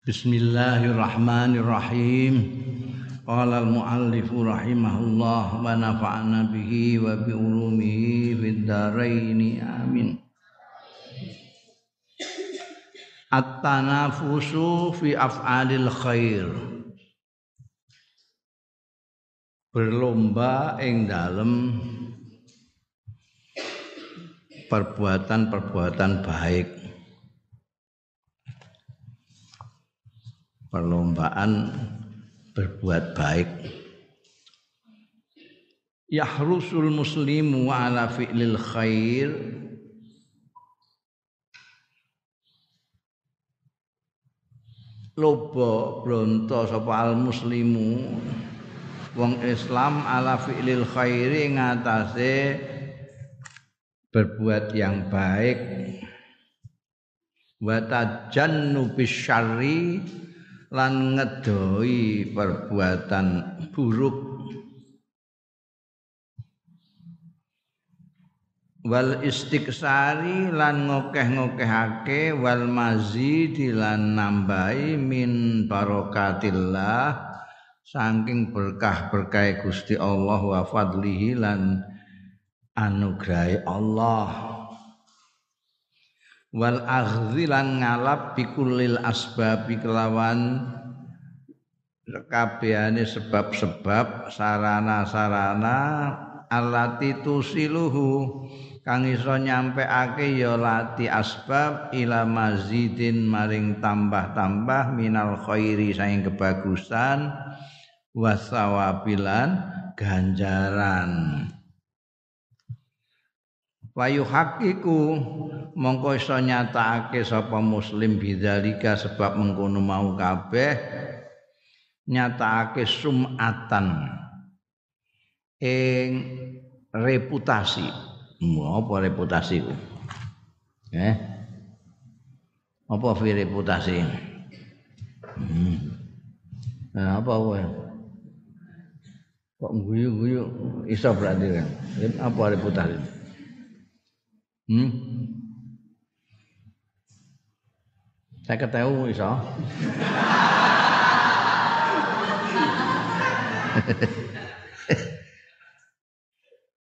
Bismillahirrahmanirrahim. Qala al-muallif rahimahullah wa nafa'ana bihi wa bi ulumihi fid. Amin. At-tanafusu fi af'alil khair. Berlomba ing dalem perbuatan-perbuatan baik. Perlombaan berbuat baik. Yahrusul muslimu ala fi'lil khair. Lobo bronto sapa al muslimu. Wong Islam ala fi'lil khairi ngatasé berbuat yang baik. Wa tajannubis syarri lan ngedoi perbuatan buruk. Wal istiqsari lan ngokeh-ngokehake wal mazidi lan nambahi min barokatillah saking berkah-berkah Gusti Allah wa fadlihi lan anugrahi Allah wal aghzi lan ngalap bikulil asbabi kelawan kabehane sebab-sebab sarana-sarana alati tusiluhu. Kang iso nyampeake ya lati asbab ila mazidin maring tambah-tambah minal khairi saing kebagusan wasawabilan ganjaran Wayu hakiku mongko iso nyatakake sapa muslim bidzalika sebab mengkono mau kabeh nyatakake sumatan ing reputasi. Apa reputasi ku? Eh? Apa fi reputasi? Hmm. nah, apa wae kok guyu-guyu iso berarti kan? Apa reputasi Hmm? Saya ketahui iso.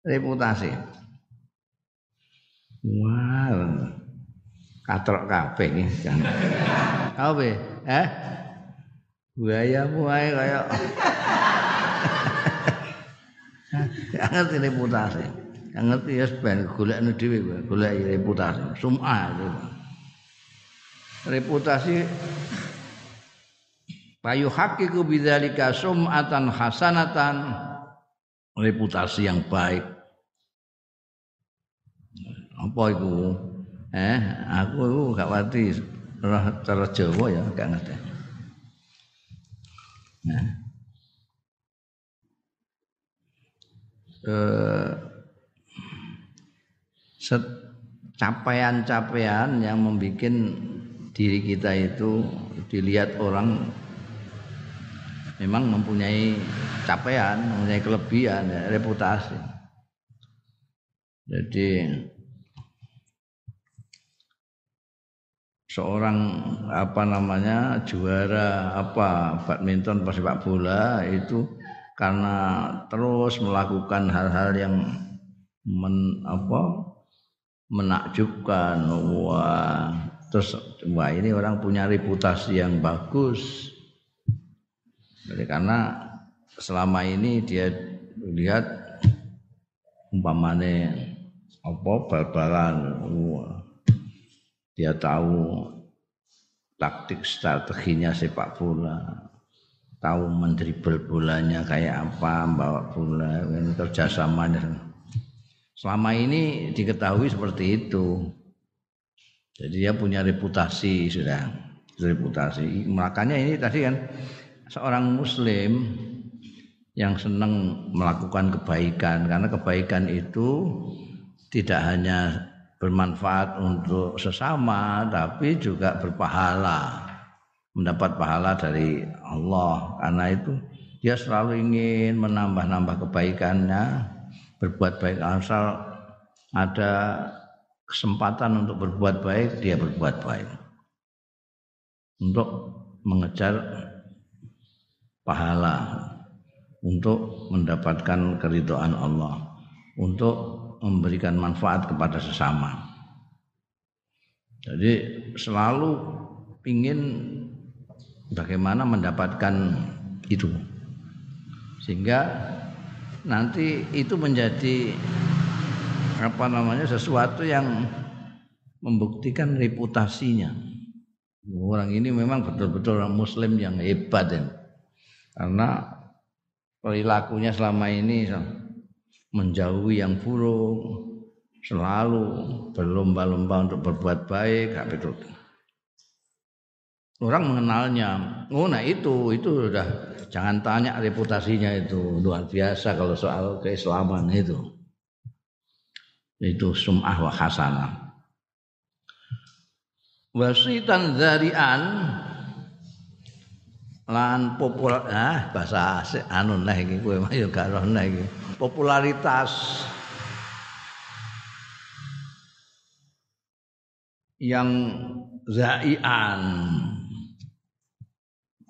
Reputasi. Wah, katrok kabeh iki. Apa? Eh? Buayamu ae kaya ngerti reputasi. Yang ngerti ya ben golekne dhewe golek reputasi. Sum'ah reputasi payu hakiku bidzalika sum'atan hasanatan. Reputasi yang baik. Apa itu? Eh aku itu gak ngerti. Cara Jawa ya gak ngerti. Nah capaian-capaian yang membuat diri kita itu dilihat orang memang mempunyai capaian, mempunyai kelebihan, ya, reputasi. Jadi seorang apa namanya juara apa badminton sepak bola itu karena terus melakukan hal-hal yang men, apa menakjubkan wah. Terus wah ini orang punya reputasi yang bagus. Karena selama ini dia lihat umpamane apa bal-balan dia tahu taktik strateginya sepak bola. Tahu mendribel bolanya kayak apa bawa bola kerjasamanya Selama ini diketahui seperti itu. Jadi dia punya reputasi sudah, reputasi. Makanya ini tadi kan seorang muslim yang senang melakukan kebaikan karena kebaikan itu tidak hanya bermanfaat untuk sesama tapi juga berpahala mendapat pahala dari Allah karena itu dia selalu ingin menambah-nambah kebaikannya berbuat baik asal ada kesempatan untuk berbuat baik dia berbuat baik untuk mengejar pahala untuk mendapatkan keridhaan Allah, untuk memberikan manfaat kepada sesama. Jadi selalu ingin bagaimana mendapatkan itu. Sehingga nanti itu menjadi apa namanya sesuatu yang membuktikan reputasinya. Orang ini memang betul-betul orang muslim yang hebat ya. Karena perilakunya selama ini menjauhi yang buruk, selalu berlomba-lomba untuk berbuat baik, betul. Orang mengenalnya, oh nah itu, itu sudah jangan tanya reputasinya itu. Luar biasa kalau soal keislaman itu. Itu sum'ah wa hasanah. Wasitan zarian. Lan populer ah bahasa anu nah iki kowe mah ya gak roh nah iki. Popularitas. Yang zaian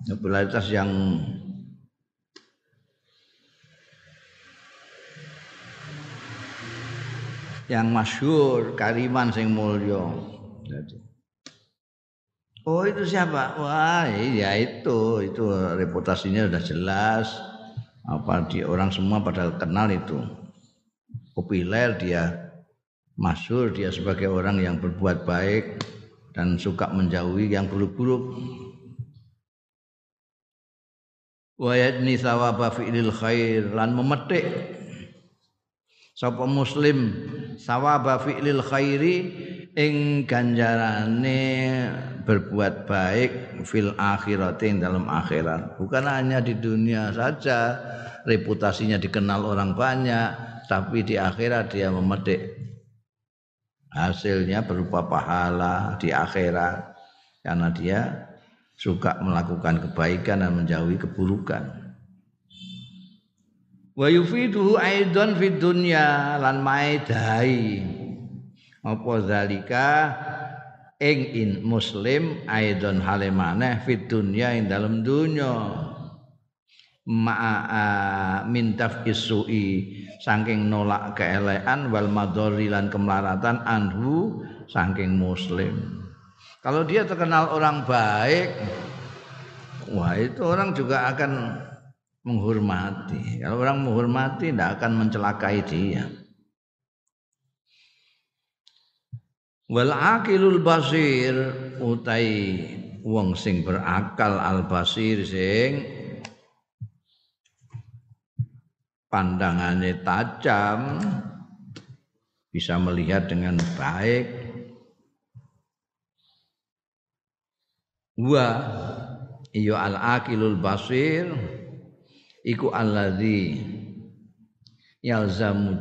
popularitas yang yang masyhur kariman sing mulya. Oh itu siapa? Wah ya itu. Itu reputasinya sudah jelas. Apa di orang semua pada kenal itu. Populer dia masyhur dia sebagai orang yang berbuat baik dan suka menjauhi yang buruk-buruk wa yadni thawaba fi'lil khair. Lan memetik. Sapa muslim sawaba fi'lil khairi ing ganjarane berbuat baik fil akhirat ing dalam akhirat. Bukan hanya di dunia saja reputasinya dikenal orang banyak tapi di akhirat dia memetik. Hasilnya berupa pahala di akhirat. Karena dia suka melakukan kebaikan dan menjauhi keburukan. Wa yufiduhu aidan fid dunya lan maedai apa zalika? Ing in muslim aidan hale maneh fid dunya ing dalam dunya. Ma'a min tafisui saking nolak keelekan wal madhari lan kemelaratan anhu saking muslim kalau dia terkenal orang baik wah itu orang juga akan menghormati. Kalau orang menghormati tidak akan mencelakai dia. Wal akilul basir utai wong sing berakal al basir sing pandangannya tajam bisa melihat dengan baik wa. Iyo al akilul basir. Iku allazi yalzamu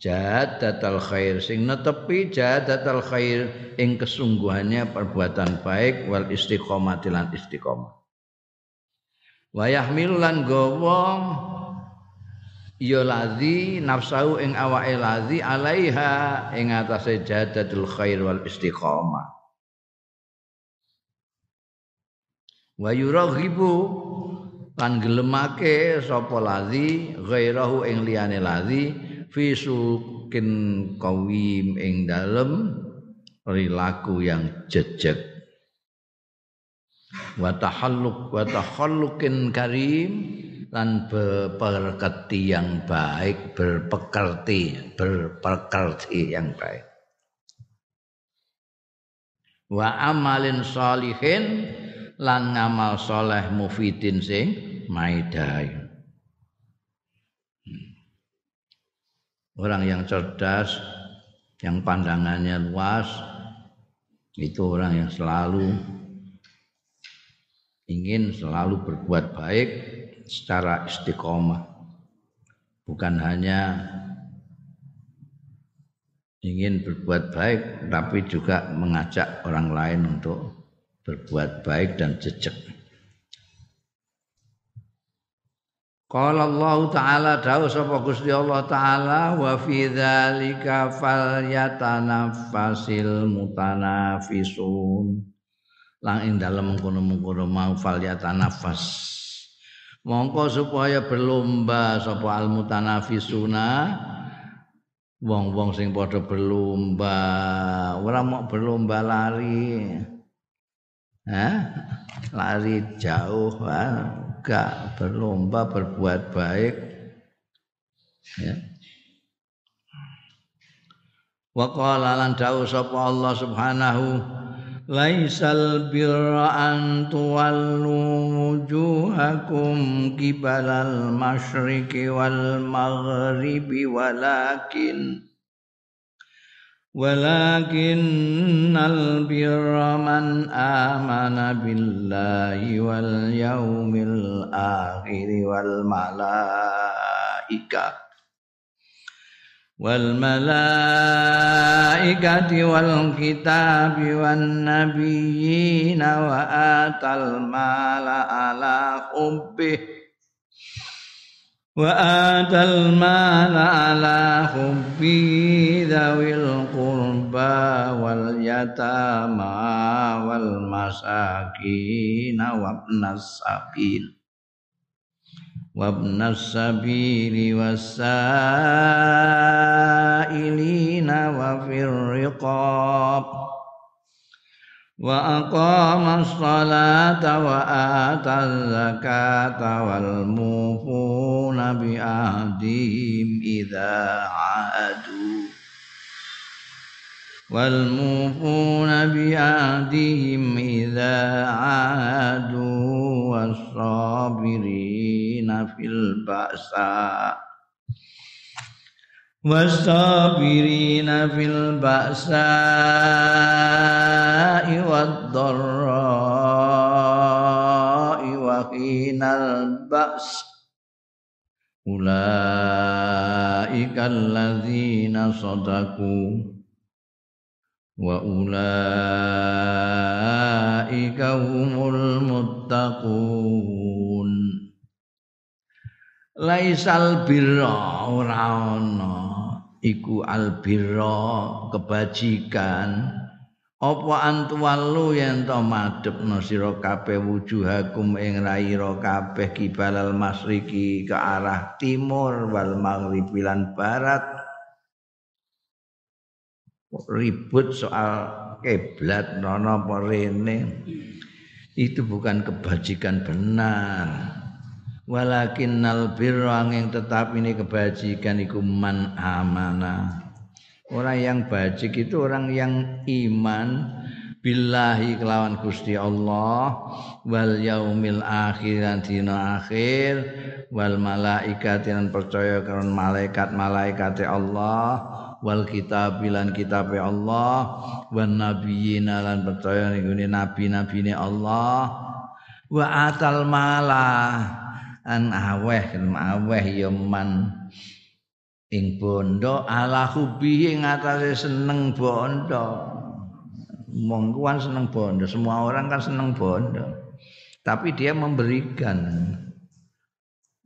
jadatal khair. Sing netepi jadatal khair ing kesungguhannya perbuatan baik wal istiqomah lan istiqomah. Wa yahmil lan gawa ya ladzi nafsau ing awake ladzi alaiha ing atase jadatul khair wal istiqomah wa yuraghibu lan gelemake sapa ladzi ghairahu ing liyane ladzi fi sukin qawim ing dalem perilaku yang jejeg. Wa tahalluq wa takhalluqin karim lan berpekerti yang baik berpekerti berpekerti yang baik. Wa amalin salihin lan ngamal soleh mufidin sing maidai orang yang cerdas yang pandangannya luas itu orang yang selalu ingin selalu berbuat baik secara istiqomah. Bukan hanya ingin berbuat baik tapi juga mengajak orang lain untuk berbuat baik dan jejak. Qala Allah Ta'ala dawu sapa Gusti Allah Ta'ala wa fi dzalika falyatanaffasil mutanafisun. Lang ing dalem mengkono-mengkono mau falyata nafas mongko supaya berlomba sapa al mutanafisuna wong-wong sing padha berlomba ora mau berlomba lari Hah? lari jauh enggak berlomba berbuat baik ya wa qala lan sapa Allah subhanahu laisal birra an tuwallu wujuhakum kibalal masyriqi wal maghribi walakin ولكن البر من آمن بالله واليوم الآخر والملائكة والملائكة والكتاب والنبيين وآتى المال على حبه وآتى المال على حبه ذوي القربى واليتامى والمساكين وابن السبيل وابن السبيل والسائلين وفي الرقاب. وأقام الصلاة وآتى الزكاة والموفون بعهدهم إذا عادوا والموفون بعهدهم إذا عادوا والصابرين في البأساء. والصابرين في البأساء والضراء وحين البأس أولئك الذين صدقوا wa ulaika humul muttaqun laisal birra ora ana iku albirra kebajikan. Apa antuwalu yen to madhepno sira kabeh wujuhakum ing raira kabeh kibalal masriki ke arah timur wal maghribi lan barat? Ribut soal kiblat nono apa rene? Itu bukan kebajikan benar walakin nal angin tetap ini kebajikan iku man amana. Orang yang bajik itu orang yang iman billahi kelawan Gusti Allah wal yaumil akhir dina akhir wal malaikat yang percaya karo malaikat malaikat Allah wal kitab lan kitab Allah wan nabiyina lan percaya ning nabi-nabine Allah. Wa atal mala an aweh aweh ya man. Ing bondo ala hubi ing atase seneng bondo. Mongkuan seneng bondo semua orang kan seneng bondo. Tapi dia memberikan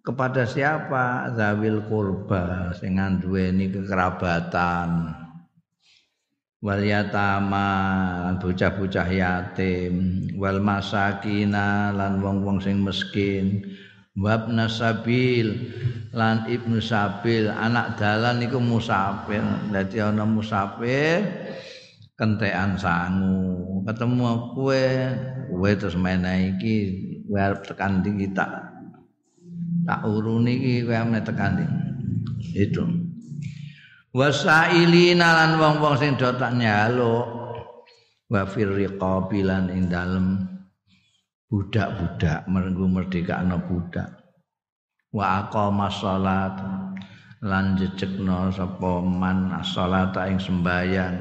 kepada siapa? Zawil kurba sing duweni kekerabatan. Wal yatama bocah-bocah yatim. Wal masakina lan wong-wong sing miskin wabna sabil lan ibnu sabil. Anak dalan iku musafir. Dadi ana musafir kentekan sangu. Ketemu kue kue terus menehi iki kowe arep tekan tak tak uruni iki kowe amne tekan itu. Wasailina lan wong-wong sing do tak nyaluk. Wa firriqabi lan ing dalem budak-budak merenggu merdekakno budak. Wa aqama salat lan jejekno sapa man salata ing sembayang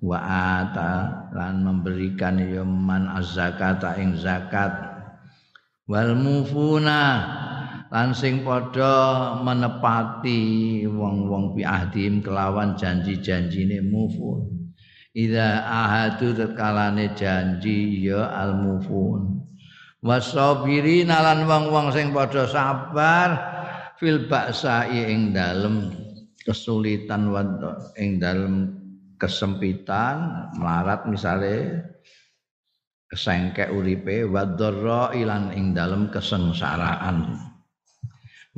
wa ata lan memberikan ya man az-zakata ing zakat. Wal mufuna lan sing padha menepati wong-wong bi ahdim kelawan janji-janjine mufun ida ahadu tetkalane janji ya al mufun wasabirin lan wong-wong sing padha sabar fil ba'sa'i ing dalem kesulitan ing dalem kesempitan melarat misalnya kesengkek uripe wa ilan ing dalem kesengsaraan.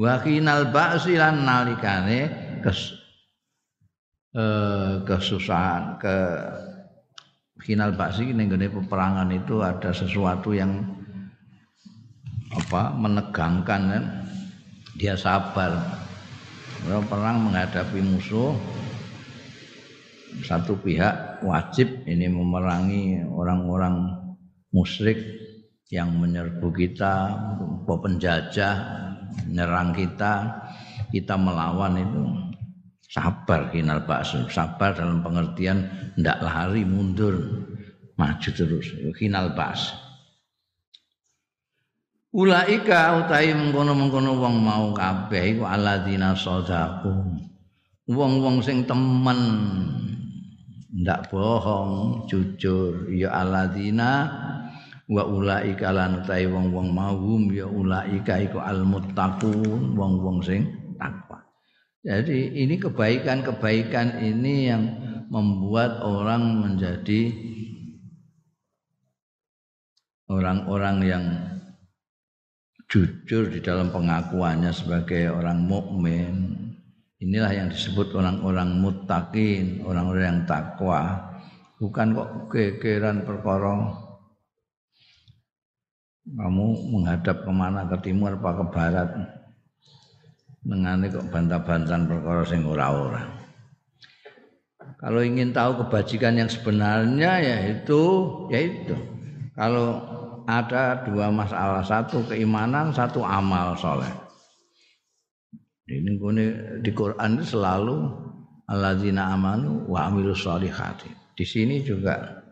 Wa kinal ba'si lan nalikane kes eh, kesusahan ke final ba'si ning peperangan itu ada sesuatu yang apa menegangkan kan? Dia sabar. Kalau perang menghadapi musuh satu pihak wajib ini memerangi orang-orang musyrik yang menyerbu kita, penjajah menyerang kita, kita melawan itu sabar kinal bakso, sabar dalam pengertian tidak lari mundur, maju terus, kinal bas. Ulaika utai mengkono-mengkono wong mau kabeh iku alladzina sadaqu. Wong-wong sing temen. Ndak bohong, jujur. Ya alladzina wa ulaika lan utahe wong-wong mahum ya ulaika iku almuttaqun. Wong-wong sing takwa. Jadi ini kebaikan-kebaikan ini yang membuat orang menjadi orang-orang yang jujur di dalam pengakuannya sebagai orang mukmin. Inilah yang disebut orang-orang muttaqin, orang-orang yang takwa. Bukan kok kekeran perkara kamu menghadap ke mana ke timur apa ke barat mengani kok bantah-bantahan perkara sing ora-ora. Kalau ingin tahu kebajikan yang sebenarnya yaitu yaitu. Kalau ada dua masalah satu keimanan satu amal soleh. Ini di Quran itu selalu alladzina amanu wa amilus solihati di sini juga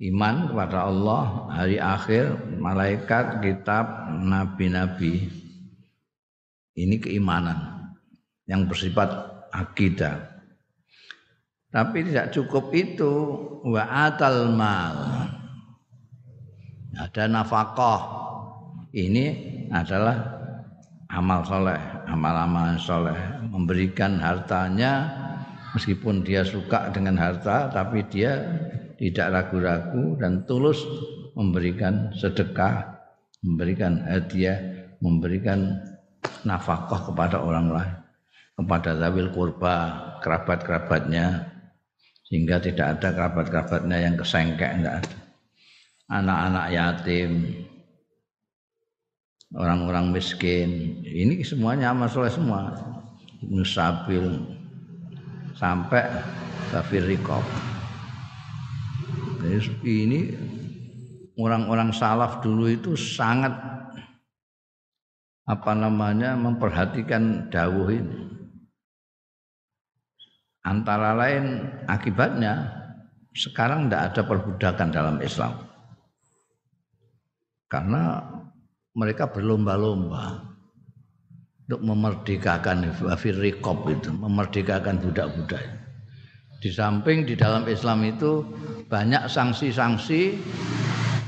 iman kepada Allah, hari akhir, malaikat, kitab, nabi-nabi. Ini keimanan yang bersifat akidah. Tapi tidak cukup itu wa atal mal. Ada nafkah. Ini adalah amal soleh, amal-amal soleh. Memberikan hartanya meskipun dia suka dengan harta, tapi dia tidak ragu-ragu dan tulus memberikan sedekah, memberikan hadiah, memberikan nafkah kepada orang lain, kepada zawil kurba, kerabat-kerabatnya, sehingga tidak ada kerabat-kerabatnya yang kesengkek, enggak ada. Anak-anak yatim, orang-orang miskin, ini semuanya amal soleh semua. Nusabil sampai kafir rikob ini orang-orang salaf dulu itu sangat apa namanya memperhatikan dawuh ini. Antara lain akibatnya sekarang tidak ada perbudakan dalam Islam. Karena mereka berlomba-lomba untuk memerdekakan firrikop itu, memerdekakan budak-budak. Di samping di dalam Islam itu banyak sanksi-sanksi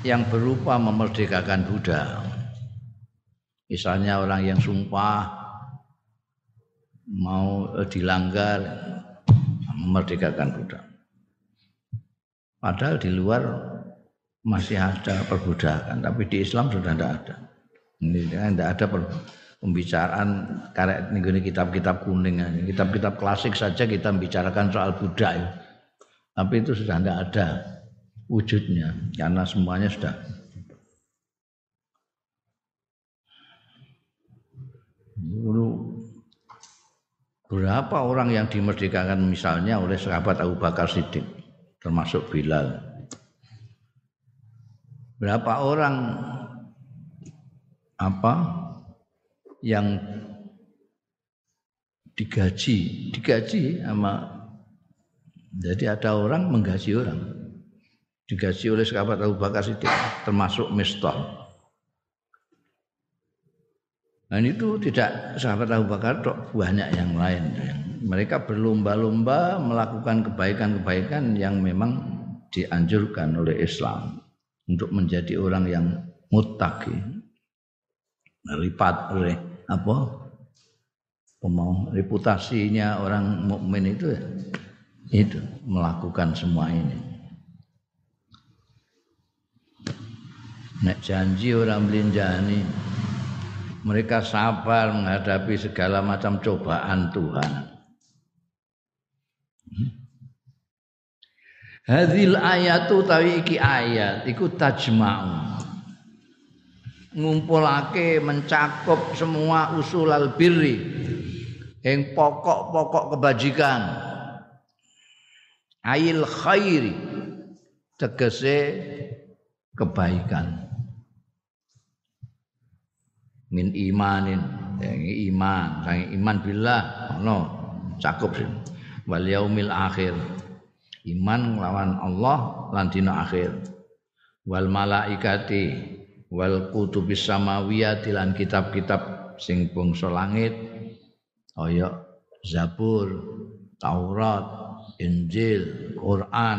yang berupa memerdekakan budak. Misalnya orang yang sumpah mau dilanggar memerdekakan budak. Padahal di luar masih ada perbudakan, tapi di Islam sudah tidak ada. Ini tidak ada pembicaraan karek nih kitab-kitab kuning kitab-kitab klasik saja kita membicarakan soal Buddha ya. tapi itu sudah tidak ada wujudnya karena semuanya sudah berapa orang yang dimerdekakan misalnya oleh sahabat Abu Bakar Siddiq termasuk Bilal berapa orang apa yang digaji, digaji sama jadi ada orang menggaji orang. Digaji oleh sahabat Abu Bakar Siddiq termasuk Mistah. Dan itu tidak sahabat Abu Bakar dok, banyak yang lain. Mereka berlomba-lomba melakukan kebaikan-kebaikan yang memang dianjurkan oleh Islam untuk menjadi orang yang muttaqi. Lipat oleh apa mau reputasinya orang mukmin itu ya, itu melakukan semua ini. nek janji orang belinjani mereka sabar menghadapi segala macam cobaan Tuhan. Hmm? Hadil ayatu tawi iki ayat iku tajma'u. Ngumpulake mencakup semua usul al birri yang pokok-pokok kebajikan. Ail khairi tegese kebaikan min imanin. Yang iman. Sang iman billah. No cakup sih. Wal yaumil akhir. Iman lawan Allah lan dina akhir. Wal malaikati. Wal kutubis samawiyati lan kitab-kitab sing bangsa langit. Kaya Zabur, Taurat, Injil, Quran.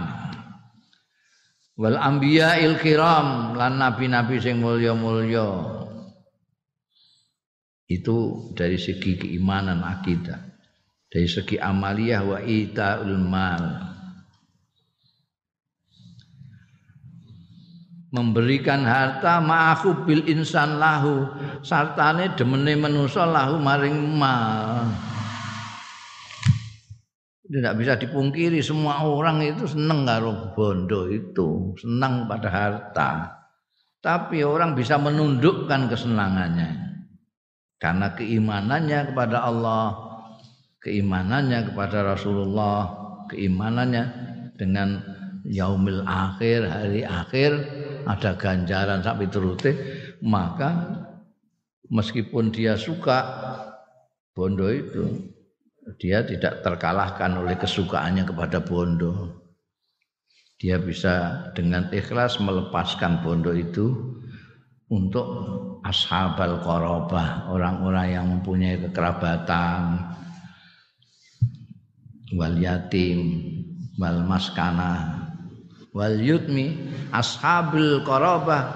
Wal il kiram lan nabi-nabi sing mulya-mulya. Itu dari segi keimanan akidah. Dari segi amaliyah wa itaul mal. memberikan harta ma'ahu bil insan lahu. Sartane demene manusa lahu maring mal. Tidak bisa dipungkiri semua orang itu senang karo bondo itu. Senang pada harta. Tapi orang bisa menundukkan kesenangannya karena keimanannya kepada Allah keimanannya kepada Rasulullah keimanannya dengan yaumil akhir hari akhir ada ganjaran sampai turute maka meskipun dia suka bondo itu dia tidak terkalahkan oleh kesukaannya kepada bondo. Dia bisa dengan ikhlas melepaskan bondo itu untuk ashabal korobah orang-orang yang mempunyai kekerabatan wal yatim wal maskana wal yutmi ashabul qarabah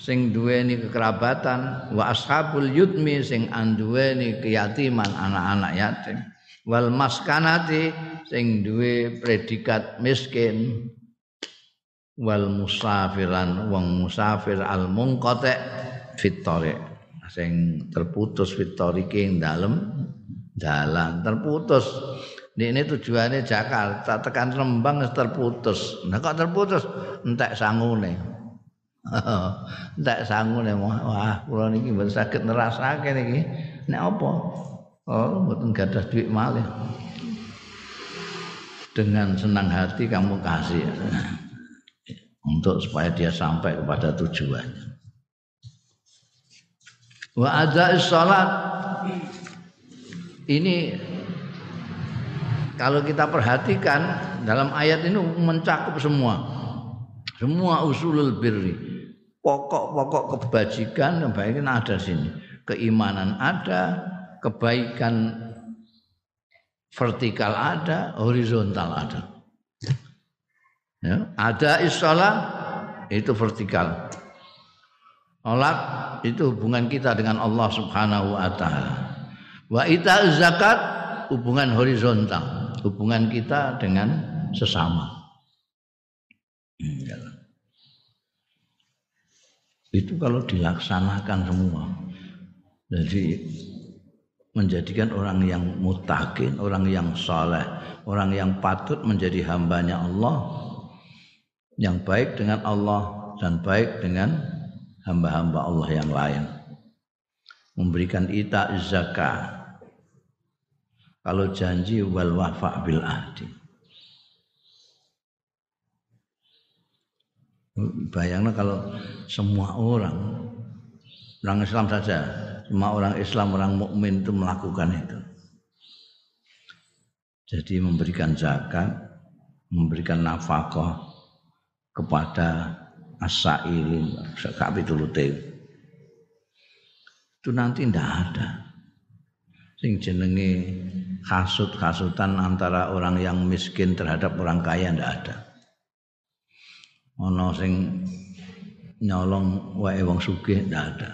sing duweni kekerabatan wa ashabul yutmi sing anduweni keyatiman anak-anak yatim wal maskanati sing duwe predikat miskin wal musafiran wong musafir al munqati fit sing terputus fit ing dalem dalan terputus ini tujuannya Jakarta tekan Rembang terputus. Nah kok terputus? Entek sangune. Entek sangune wah kula niki mboten saged nerasake niki. Nek apa? Oh, mboten gadah duit malih. Dengan senang hati kamu kasih untuk supaya dia sampai kepada tujuannya. Wa adza'is salat. Ini kalau kita perhatikan dalam ayat ini mencakup semua. Semua usulul birri. Pokok-pokok kebajikan kebaikan ada sini. Keimanan ada kebaikan vertikal ada horizontal ada. Ya, ada isola itu vertikal. Olat itu hubungan kita dengan Allah Subhanahu wa taala. Wa ita zakat hubungan horizontal hubungan kita dengan sesama. Ya. Itu kalau dilaksanakan semua. Jadi menjadikan orang yang mutakin, orang yang saleh, orang yang patut menjadi hambanya Allah, yang baik dengan Allah dan baik dengan hamba-hamba Allah yang lain. Memberikan ita zakat, kalau janji wal wafa bil ahdi. Bayangkan kalau semua orang orang Islam saja, semua orang Islam, orang mukmin itu melakukan itu. Jadi memberikan zakat, memberikan nafkah kepada asailin, kapitulute. Itu nanti tidak ada. Sing jenenge hasut-hasutan antara orang yang miskin terhadap orang kaya ndak ada. Ono sing nyolong wae wong sugih ndak ada.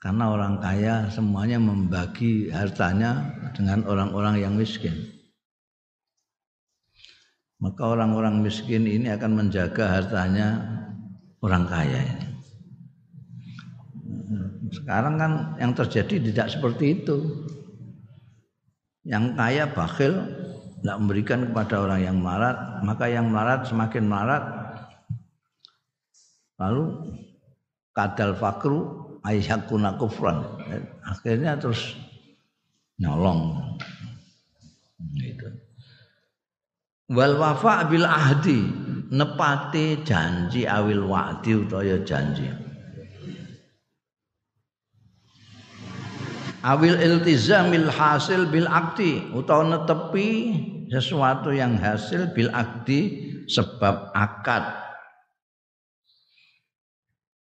Karena orang kaya semuanya membagi hartanya dengan orang-orang yang miskin. Maka orang-orang miskin ini akan menjaga hartanya orang kaya ini. Sekarang kan yang terjadi tidak seperti itu. Yang kaya bakhil tidak memberikan kepada orang yang melarat, maka yang melarat semakin melarat. Lalu kadal fakru ayyakuna kufran. Akhirnya terus nyolong. Gitu. Wal wafa bil ahdi. Nepati janji awil wa'di utawa janji. awil iltizamil hasil bil akdi utawa netepi sesuatu yang hasil bil akdi sebab akad.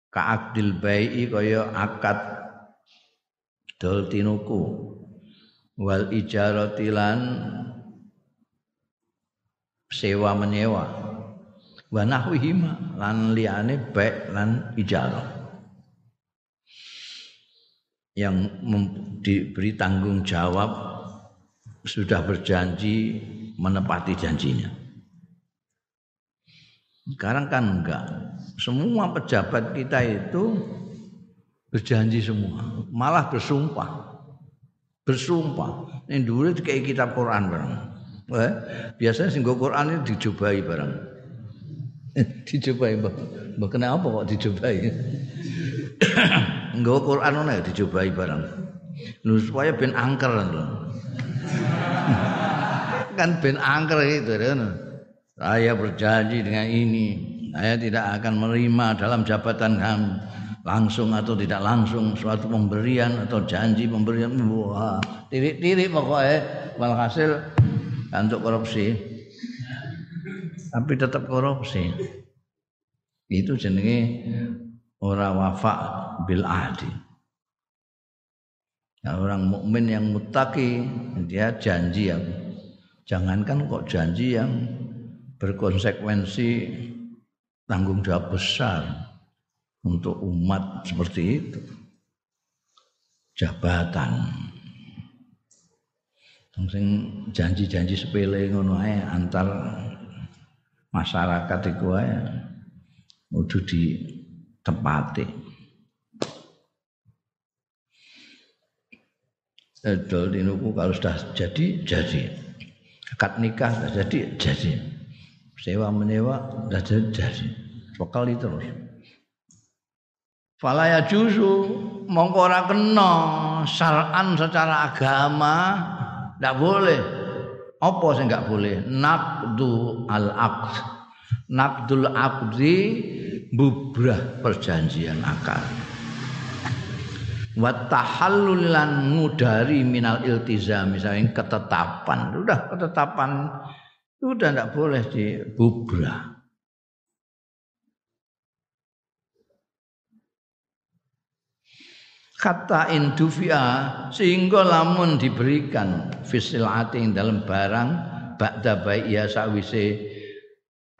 Ka akdil bai'i kaya akad dol tinuku wal ijarati lan sewa menyewa wa nahwihima lan liyane baik lan ijarah yang diberi tanggung jawab sudah berjanji menepati janjinya. Sekarang kan enggak. Semua pejabat kita itu berjanji semua, malah bersumpah. Bersumpah. Ini dulu kayak kitab Quran bareng. Eh, biasanya sing Quran ini dicobai bareng. dicobai, Mbak. Kenapa kok dicobai? Nggawa Quran ngono ya dicobai barang. Lu supaya ben angker lho. kan ben angker gitu kan. Saya berjanji dengan ini, saya tidak akan menerima dalam jabatan kami langsung atau tidak langsung suatu pemberian atau janji pemberian wah tirik-tirik pokoknya walhasil untuk korupsi tapi tetap korupsi itu jenenge ora wafa bil ahdi. Nah, orang mukmin yang mutaki dia janji yang jangankan kok janji yang berkonsekuensi tanggung jawab besar untuk umat seperti itu. Jabatan. Sing janji-janji sepele ngono ae antar masyarakat iku ae kudu di tempate. Edol dinuku kalau sudah jadi jadi. Akad nikah sudah jadi jadi. Sewa menyewa sudah jadi jadi. Sekali terus. Falaya juzu mongko ora kena syar'an secara agama ndak boleh. Apa sih nggak boleh? Naqdu al-aqd. Naqdul aqdi bubrah perjanjian akal wa tahallul lan ngudari minal iltizam misalnya ketetapan sudah ketetapan sudah tidak boleh dibubrah kata indufia sehingga lamun diberikan fisilati dalam barang ba'da baik ya sawise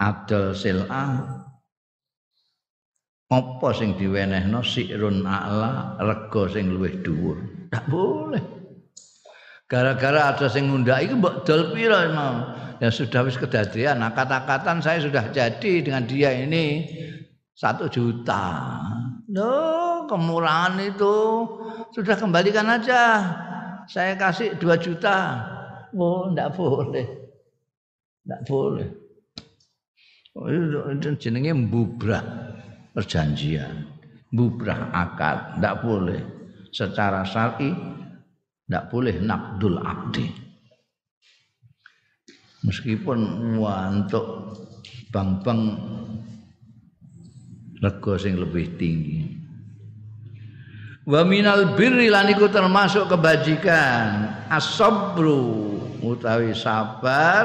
adol sil'ah apa sing diwenehno? Sikrun a'la rega sing luwih dhuwur. Ndak boleh. Gara-gara ada sing ngundhak iku mbok dol pira ya sudah wis kedadian nah kata-katan saya sudah jadi dengan dia ini satu juta. No kemurahan itu. Sudah kembalikan aja. Saya kasih dua juta. Oh ndak boleh. Ndak boleh. Oh, itu jenenge mbubrah perjanjian. Bubrah akad tidak boleh. Secara syar'i tidak boleh nakdul akdi meskipun untuk bang-bang rego sing lebih tinggi. Wa minal birri lan iku termasuk kebajikan. As-sabru utawi sabar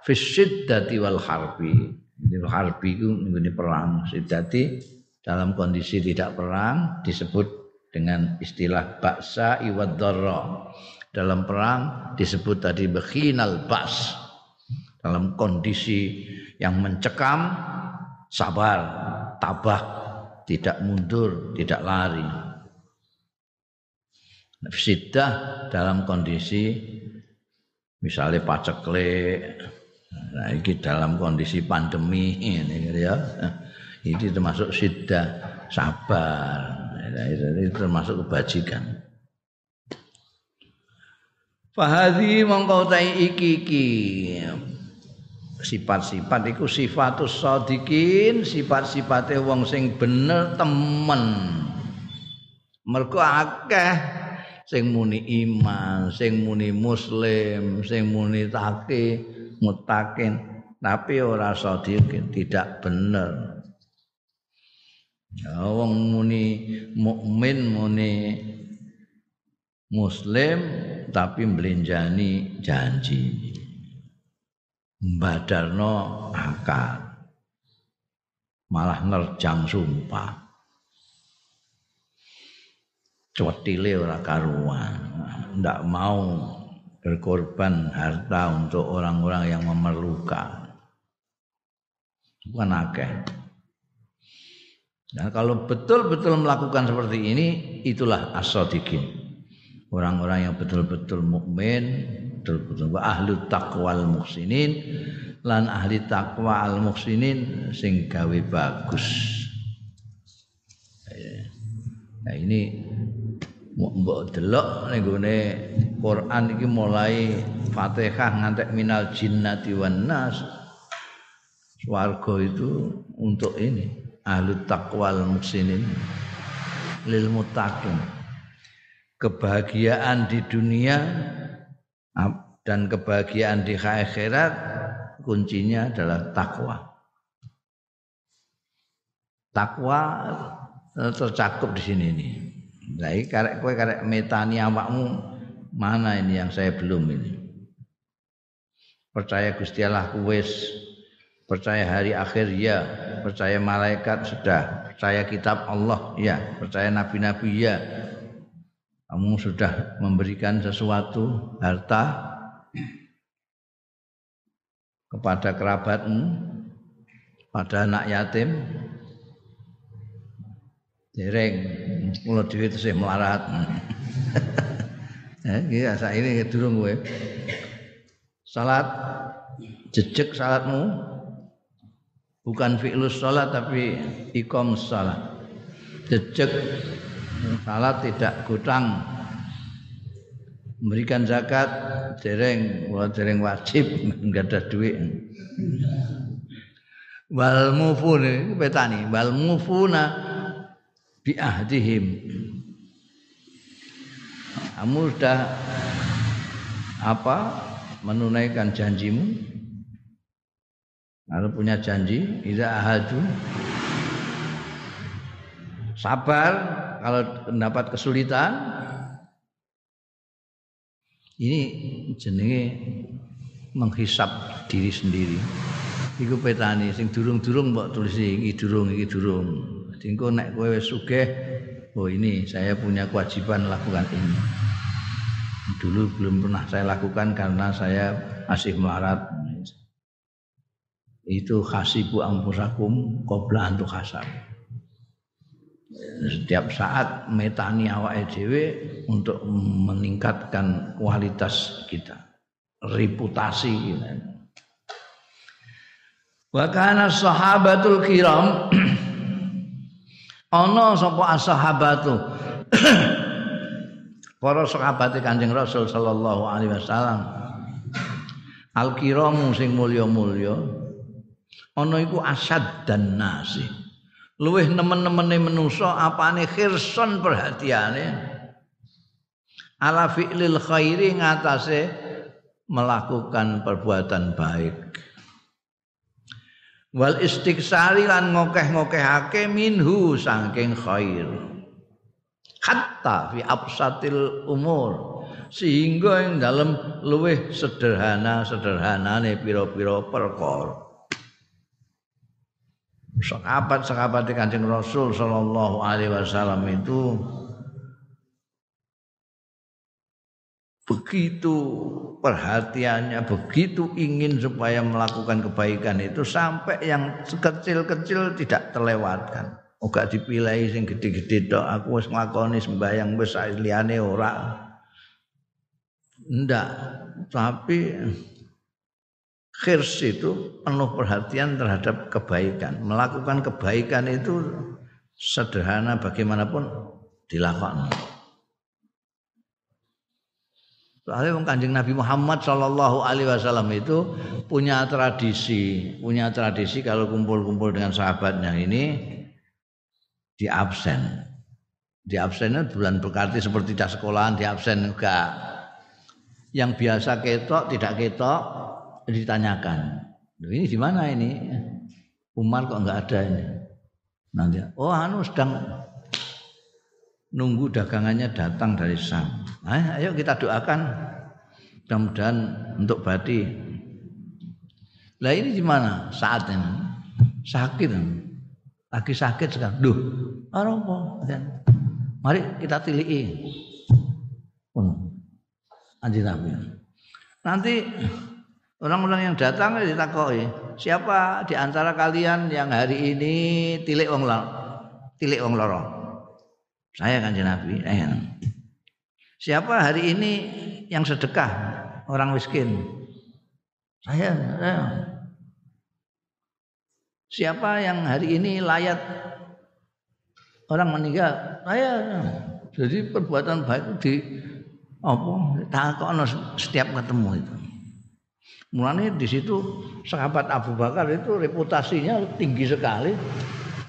fi syiddati wal harbi. Ini harbi itu ini perang. Sidati dalam kondisi tidak perang disebut dengan istilah baksa iwad Dalam perang disebut tadi bekhinal bas. Dalam kondisi yang mencekam sabar, tabah, tidak mundur, tidak lari. Sidah dalam kondisi misalnya paceklik Nah, ini dalam kondisi pandemi ini ya. Ini termasuk syiddah sabar. Ini termasuk kebajikan. Fahadi mongkau tai iki iki sifat-sifat iku sifatus sadikin sifat-sifate wong sing bener temen. Mergo akeh sing muni iman sing muni muslim sing muni taki mutakin. Tapi ora sadikin tidak bener. Ya, wong muni mukmin muni muslim tapi melenjani janji badarno akad malah nerjang sumpah. Cwetile ora karuan. Ndak mau berkorban harta untuk orang-orang yang memerlukan. Bukan akeh. Dan kalau betul-betul melakukan seperti ini itulah as-sadiqin. Orang-orang yang betul-betul mukmin, betul-betul ahli taqwa al muhsinin lan ahli taqwa al muhsinin sing gawe bagus. Nah ini mbok delok ning gone Quran iki mulai Fatihah ngantek minal jinnati wan nas. Swarga itu untuk ini ahli taqwa al muhsinin lil muttaqin kebahagiaan di dunia dan kebahagiaan di akhirat kuncinya adalah takwa. Takwa eh, tercakup di sini nih. Nah, karek kowe karek metani awakmu mana ini yang saya belum ini. Percaya Gusti Allah kuwis, percaya hari akhir ya, percaya malaikat sudah, percaya kitab Allah ya, percaya nabi-nabi ya, kamu sudah memberikan sesuatu harta kepada kerabatmu pada anak yatim dereng kula dhewe tesih melarat. Eh iki ini durung kowe. Salat jejeg salatmu bukan fi'lus salat tapi ikom salat. Jejeg salat tidak gutang memberikan zakat dereng wah dereng wajib enggak ada duit. Wal mufun petani. Wal mufuna bi ahdihim. Kamu sudah apa menunaikan janjimu? Kalau punya janji tidak ahadu. Sabar kalau mendapat kesulitan ini jenenge menghisap diri sendiri. Iku petani sing durung-durung mbok tulis iki durung iki durung. Dingko nek kowe wis sugih, oh ini saya punya kewajiban lakukan ini. Dulu belum pernah saya lakukan karena saya masih melarat. Itu khasibu ampusakum qabla antu hasab setiap saat metani awake dhewe untuk meningkatkan kualitas kita reputasi kita. Wa kana sahabatul kiram ana sapa ashabatu para sahabat Kanjeng Rasul sallallahu alaihi wasallam. Al kiramu sing mulya-mulya ana iku asad dan nasi. Luwih nemen-nemene manusa apane khirson perhatiane ala fi'lil khairi ngatasé melakukan perbuatan baik. Wal istiksari lan ngokeh-ngokehake minhu saking khair. Hatta fi absatil umur. Sehingga yang dalam luwih sederhana sederhanane pira-pira perkara. Sahabat-sahabat Kanjeng Rasul sallallahu alaihi wasallam itu begitu perhatiannya, begitu ingin supaya melakukan kebaikan itu sampai yang kecil-kecil tidak terlewatkan. Oh gak dipilih sing gede-gede tok, aku wis nglakoni sembahyang wis liyane ora. Ndak, tapi khirs itu penuh perhatian terhadap kebaikan. Melakukan kebaikan itu sederhana bagaimanapun dilakukan. Soalnya kanjeng Nabi Muhammad Shallallahu Alaihi Wasallam itu punya tradisi, punya tradisi kalau kumpul-kumpul dengan sahabatnya ini di absen. Di absennya bulan berkati seperti di sekolahan di absen enggak. Yang biasa ketok tidak ketok ditanyakan. Ini di mana ini? Umar kok enggak ada ini? Nanti, oh anu sedang nunggu dagangannya datang dari Sam. Nah, ayo kita doakan mudah-mudahan untuk Bati. Lah ini gimana saat ini? Sakit. Lagi sakit sekarang. Duh, apa? Mari kita tilii. Anjing Nabi. Nanti orang-orang yang datang ditakoi, siapa di antara kalian yang hari ini tilik wong loro? Tilik wong loro. Saya kan Nabi. Saya. Siapa hari ini yang sedekah orang miskin? Saya. saya. Siapa yang hari ini layat orang meninggal? Saya. Jadi perbuatan baik di apa? Takono setiap ketemu itu. Mulanya di situ sahabat Abu Bakar itu reputasinya tinggi sekali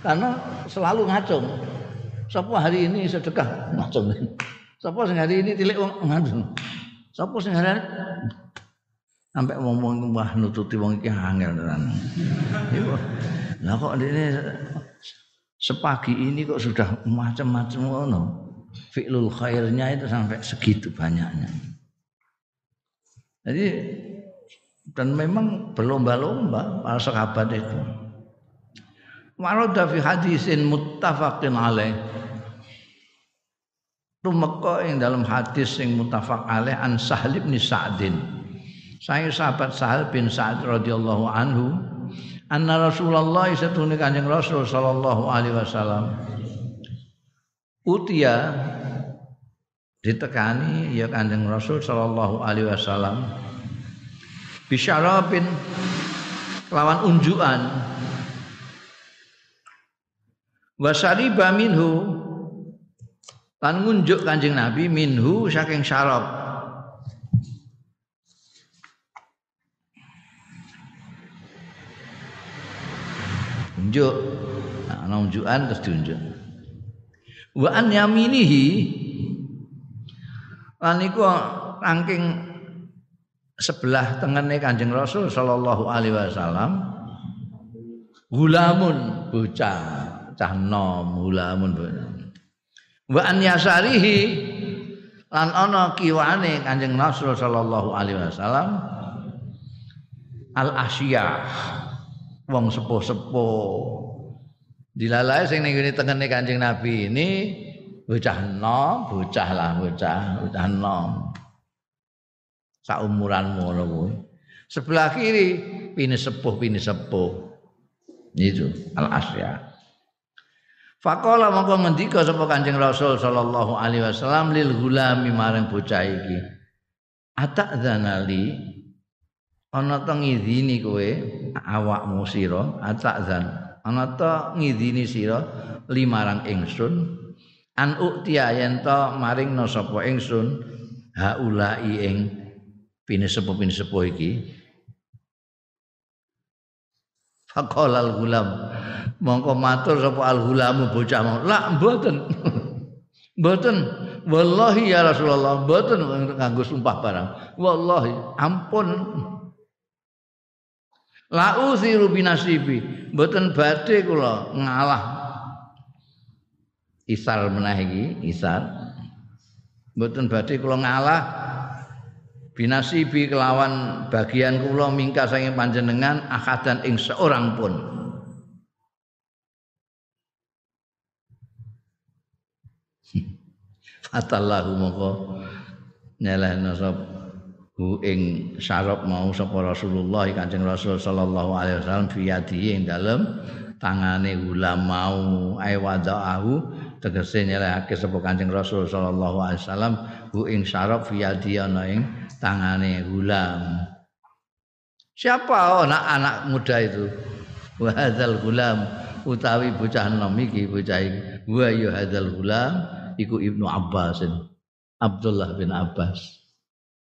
karena selalu ngacung. Sapa hari ini sedekah macam ini. Sapa sing hari ini tilik wong ngandung. Sapa sing hari sampai ngomong wah nututi wong iki angel tenan. Lah kok ini sepagi ini kok sudah macam-macam ngono. Fi'lul khairnya itu sampai segitu banyaknya. Jadi dan memang berlomba-lomba para sahabat itu. Warada fi hadisin muttafaqin alaih. Tumeka ing dalam hadis sing muttafaq alaih an Sahal bin Sa'din. Saya sahabat Sahal bin Sa'd radhiyallahu anhu anna Rasulullah satune Kanjeng Rasul sallallahu alaihi wasallam utia ditekani ya Kanjeng Rasul sallallahu alaihi wasallam bisyarabin lawan unjukan wasariba minhu. Lan ngunjuk Kanjeng Nabi minhu saking syarab. Unjuk nah, unjukan terus diunjuk. Wa an yaminihi. Lan iku rangking sebelah tengene Kanjeng Rasul sallallahu alaihi wasallam. Gulamun bocah cah nom hulamun wa an yasarihi lan ana kiwane Kanjeng Rasul sallallahu alaihi wasallam al asya wong sepuh-sepuh. Dilalae sing ning ngene tengene Kanjeng Nabi ini bocah nom bocah lah bocah bocah nom saumuran ngono kuwi sebelah kiri pini sepuh pini sepuh. Itu al asya Faqala mongko ngendika sapa Kanjeng Rasul sallallahu alaihi wasallam lil gulami maring bocah iki. Atadzanali ana ta ngidini kowe awakmu sira? Atadzan. Ana ta ngidini sira limarang ingsun? An uktia yen ta maringna sapa ingsun? Haulai ing pine sepuh-pine sepuh iki Faqala al-gulam mongko matur sapa al-gulamu bocah mau. La mboten. Mboten. Wallahi ya Rasulullah mboten nganggo sumpah barang. Wallahi ampun. La usiru binasibi. Mboten badhe kula ngalah. Isal menah isal mboten badhe kula ngalah binasibi kelawan bagian kula mingka saking panjenengan akadan ing seorang pun. Atallahu moko nyelehna sapa hu ing syarab mau sapa Rasulullah Kanjeng Rasul sallallahu alaihi wasallam fi ing dalem tangane ulam mau ai wadaahu tegese nyelehake sapa Kanjeng Rasul sallallahu alaihi wasallam hu ing syarab fi ana ing tangane ulam Siapa anak-anak muda itu? Wa hadzal gulam utawi bocah nom iki bocah iki. Wa ya hadzal gulam iku Ibnu Abbas. Abdullah bin Abbas.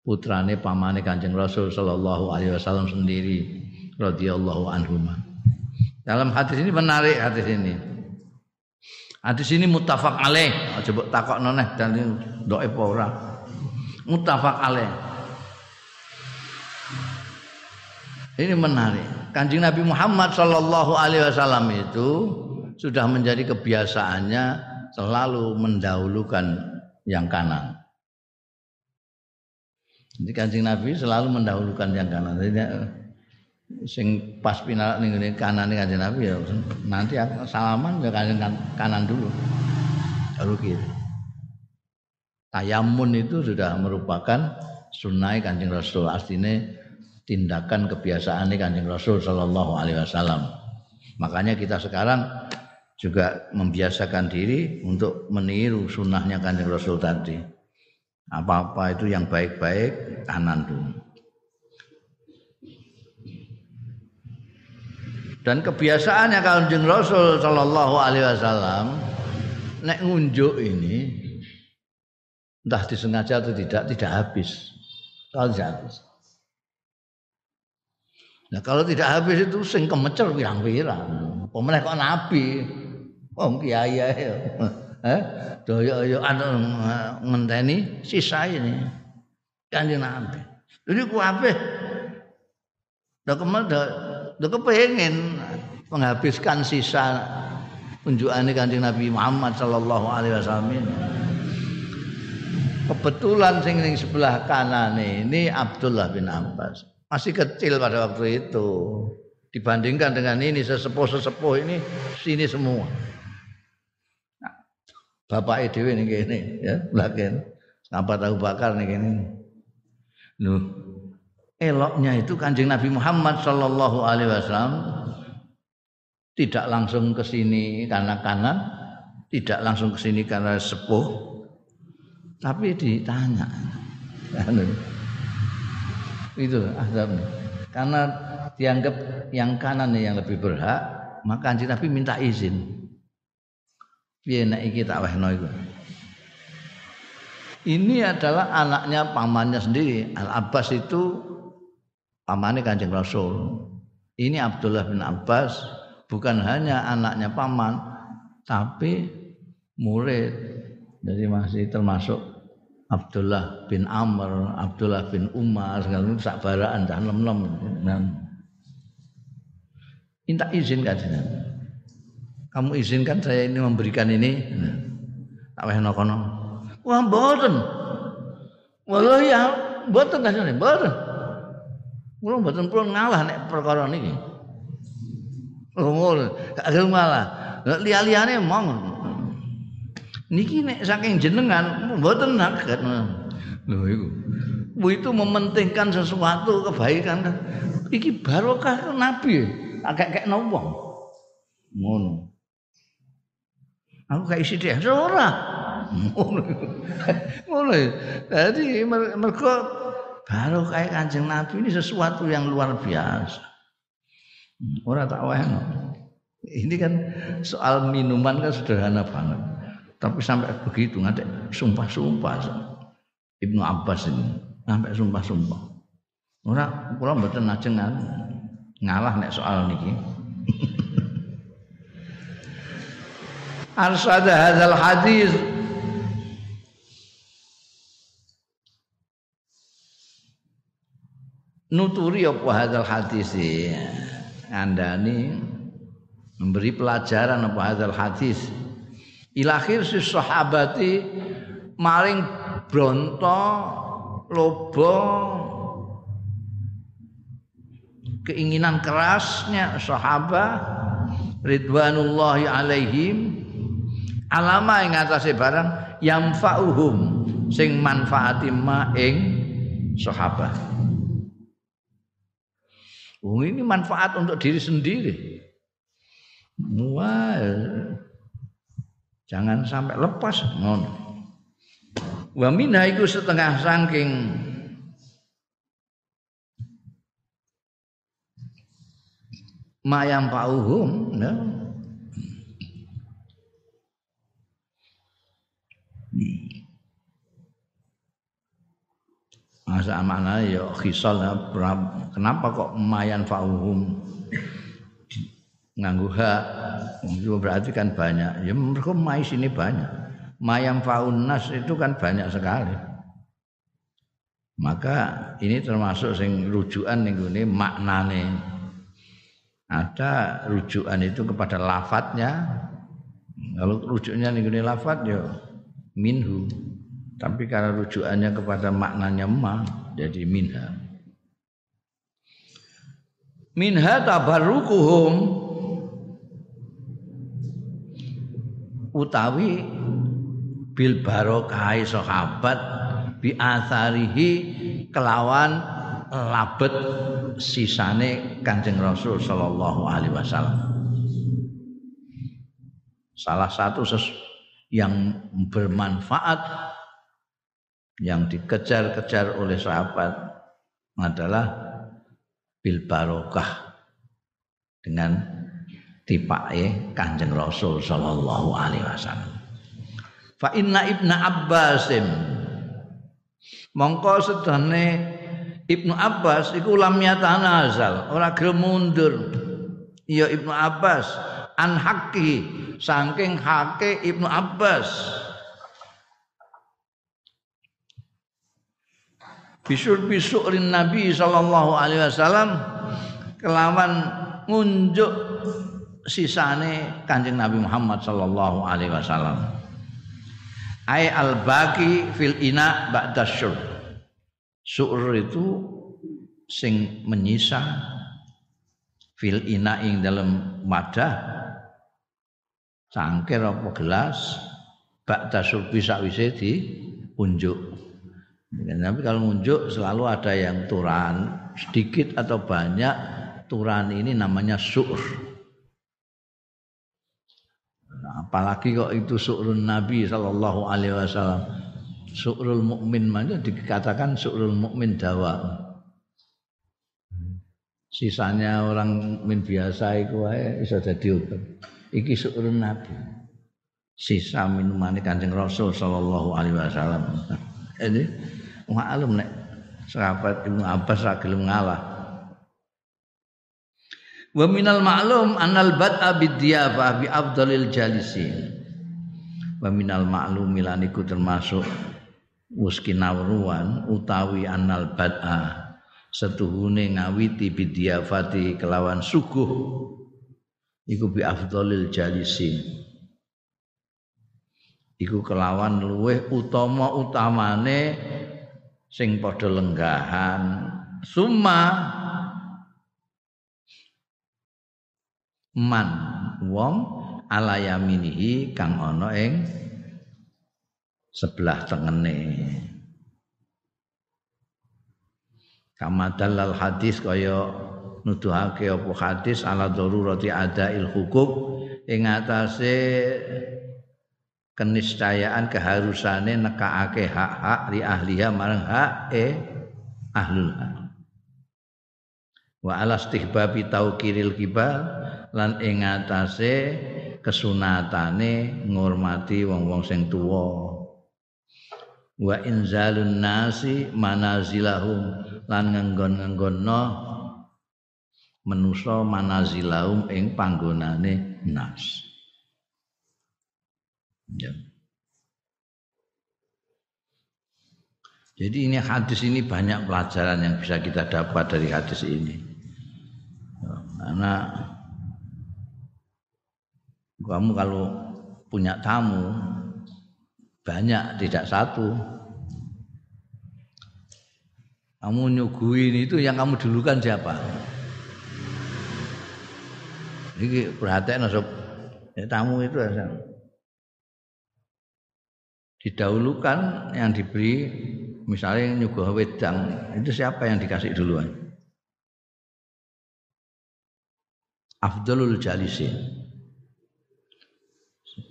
Putrane pamane Kanjeng Rasul sallallahu alaihi wasallam sendiri radhiyallahu anhu. Dalam hadis ini menarik hadis ini. Hadis ini mutafak alaih. Coba takok noneh dan doa ora. Mutafak alaih. Ini menarik. Kanjeng Nabi Muhammad Shallallahu Alaihi Wasallam itu sudah menjadi kebiasaannya selalu mendahulukan yang kanan. Jadi kanjeng Nabi selalu mendahulukan yang kanan. Sing pas pinal ning kanan ning kanjeng Nabi ya nanti salaman ya kanjeng kanan dulu. Baru kiri. Tayamun itu sudah merupakan sunnah kanjeng Rasul. Artinya tindakan kebiasaan ini kanjeng Rasul Shallallahu Alaihi Wasallam. Makanya kita sekarang juga membiasakan diri untuk meniru sunnahnya kanjeng Rasul tadi. Apa-apa itu yang baik-baik kanan dulu. Dan kebiasaannya kanjeng Rasul Shallallahu Alaihi Wasallam nek ngunjuk ini entah disengaja atau tidak tidak habis. Kalau tidak habis. Nah kalau tidak habis itu sing kemecer pirang-pirang. Pemenang kok nabi. Wong kiai ya. Eh, doyo-yo anu ngenteni sisa ini. Kanjeng Nabi. Jadi ku apa? Dak kemel dak kepengen menghabiskan sisa unjukane Kanjeng Nabi Muhammad sallallahu alaihi wasallam ini. Kebetulan sing ning sebelah kanan ini Abdullah bin Abbas masih kecil pada waktu itu dibandingkan dengan ini sesepuh-sesepuh ini sini semua. Nah, Bapak EDW ini gini ya, belakang. Sampai tahu bakar nih gini. Nuh, eloknya itu kanjeng Nabi Muhammad Shallallahu Alaihi Wasallam tidak langsung ke sini karena kanan, tidak langsung ke sini karena sepuh, tapi ditanya. Itu azabnya. Karena dianggap yang kanan yang lebih berhak maka anjing Nabi minta izin. Piye nek iki tak wehno ini adalah anaknya pamannya sendiri. Al Abbas itu pamannya kanjeng Rasul ini Abdullah bin Abbas bukan hanya anaknya paman tapi murid jadi masih termasuk Abdullah bin Amr, Abdullah bin Umar, segala itu sakbaraan dah lem-lem. Minta izin kan Kamu izinkan saya ini memberikan ini. Tak wehno kono. Wah, mboten. Walau ya mboten kasane, mboten. Kula mboten pun ngalah nek perkara niki. Ngono. Gak gelem ngalah. Liya-liyane mong. Niki nek saking jenengan mboten saged. Lho iku. Itu mementingkan sesuatu kebaikan. Iki barokah nabi. Agak kayak wong. Ngono. Aku kayak isi dia ora. Ngono. Ngono. Jadi mereka baru kayak kanjeng nabi ini sesuatu yang luar biasa. Ora tak wahno ini kan soal minuman kan sederhana banget. Tapi sampai begitu ngadek sumpah-sumpah. Ibnu Abbas ini sampai sumpah-sumpah. Ora kula mboten ajeng ngalah nek soal niki. Arsada hadzal hadis nuturi apa hadzal hadis ngandani memberi pelajaran apa hadzal hadis. Ilakhir si sahabati maring bronto lobo keinginan kerasnya sahabat ridwanullahi alaihim alama ing atase barang yamfa'uhum sing manfaati ma ing sahabat Oh, ini manfaat untuk diri sendiri. Wah, Jangan sampai lepas ngono. Wa minha iku setengah saking mayang pauhum ya. Masa mana ya khisal kenapa kok mayan fauhum? Nganggu hak. Itu berarti kan banyak. Ya mereka mais ini banyak. Mayam faunas itu kan banyak sekali. Maka ini termasuk sing rujukan ning gone maknane. Ada rujukan itu kepada lafadznya. Kalau rujuknya nih gini lafat ya minhu tapi karena rujukannya kepada maknanya ma jadi minha minha tabarrukuhum utawi bil barokah sahabat bi asarihi kelawan labet sisane Kanjeng Rasul sallallahu alaihi wasallam. Salah satu yang bermanfaat yang dikejar-kejar oleh sahabat adalah bil barokah dengan tipake Kanjeng Rasul sallallahu alaihi wasallam. Fa inna ibna Abbasim mongko sedane Ibnu Abbas iku lam yatanazal, ora gelem mundur. Ya Ibnu Abbas an haqqi saking hake Ibnu Abbas. Bisur bisurin Nabi sallallahu alaihi wasallam kelawan ngunjuk sisane Kanjeng Nabi Muhammad sallallahu alaihi wasallam. Ai al-baqi fil ina syurb. Su'ur itu sing menyisa fil ina ing dalam wadah. Cangkir apa gelas ba'da surbi sakwise di unjuk. Tapi kalau unjuk selalu ada yang turan sedikit atau banyak turan ini namanya su'ur. Nah, apalagi kok itu su'run Nabi sallallahu alaihi wasallam Su'rul mukmin mana dikatakan su'rul mukmin dawa. Sisanya orang mukmin biasa itu wae iso dadi obat. Iki su'rul nabi. Sisa minuman Kanjeng Rasul sallallahu alaihi wasallam. Ini maklum nek sahabat Ibnu Abbas ra gelem ngalah. Wa minal ma'lum anal bad'a bidyafah bi afdalil jalisin. Wa minal ma'lum milaniku termasuk muskinawruan utawi anal bad'a setuhune ngawiti bidiafati kelawan suguh iku bi afdhalil jalisin iku kelawan luweh utama utamane sing padha lenggahan. Summa. Man wong ala yaminihi kang ana ing sebelah tengene. Kama dalal hadis kaya nuduhake apa hadis ala darurati adail hukuk. Ing atase keniscayaan keharusane nekakake hak-hak li ahliha marang hak e ahlul hak. Wa ala istihbabi taukiril kibal lan ing atase kesunatane ngurmati wong-wong sing tuwa. Wa inzalun nasi manazilahum lan ngenggon-ngenggonno menusa manazilahum ing panggonane nas ya. Jadi ini hadis ini banyak pelajaran yang bisa kita dapat dari hadis ini. Karena kamu kalau punya tamu banyak tidak satu kamu nyuguhin itu yang kamu dulukan siapa ini perhatian ya, tamu itu asal didahulukan yang diberi misalnya nyuguh wedang itu siapa yang dikasih duluan? Afdalul jalisin.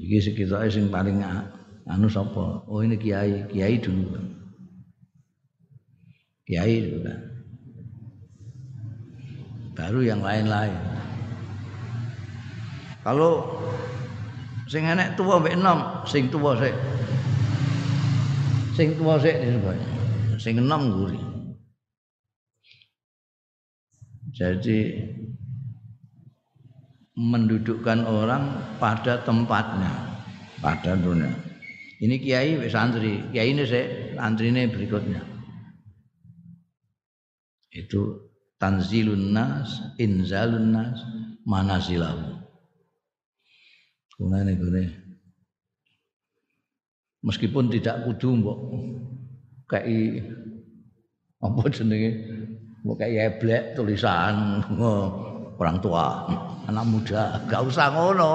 Iki sekitar sing paling anu sapa? Oh ini kiai kiai dulu. Kiai dulu baru yang lain-lain. Kalau sing enek tuwa mbek enom, sing tuwa sik. Sing tuwa sik sing enom guri. Jadi mendudukkan orang pada tempatnya, pada dunia. Ini kiai santri, kiai ini saya santri ini berikutnya. Itu tanzilun nas, inzalun nas, manasilahu. Gunane gune. Meskipun tidak kudu mbok. Kayak apa jenenge? Mbok kayak eblek tulisan. Orang tua anak muda. Enggak usah ngono.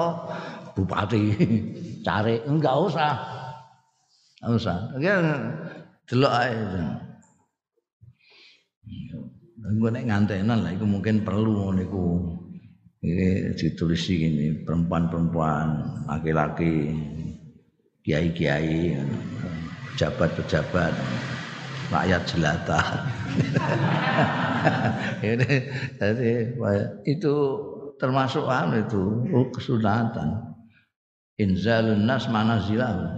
Bupati cari. Enggak usah. Enggak usah. Ya delok ae. Gue nek ngantenan lah, mungkin perlu niku. Ini ditulis ini perempuan-perempuan, laki-laki, kiai-kiai, pejabat-pejabat, rakyat jelata. ini jadi itu termasuk anu itu kesunatan. Inzalun nas manazilah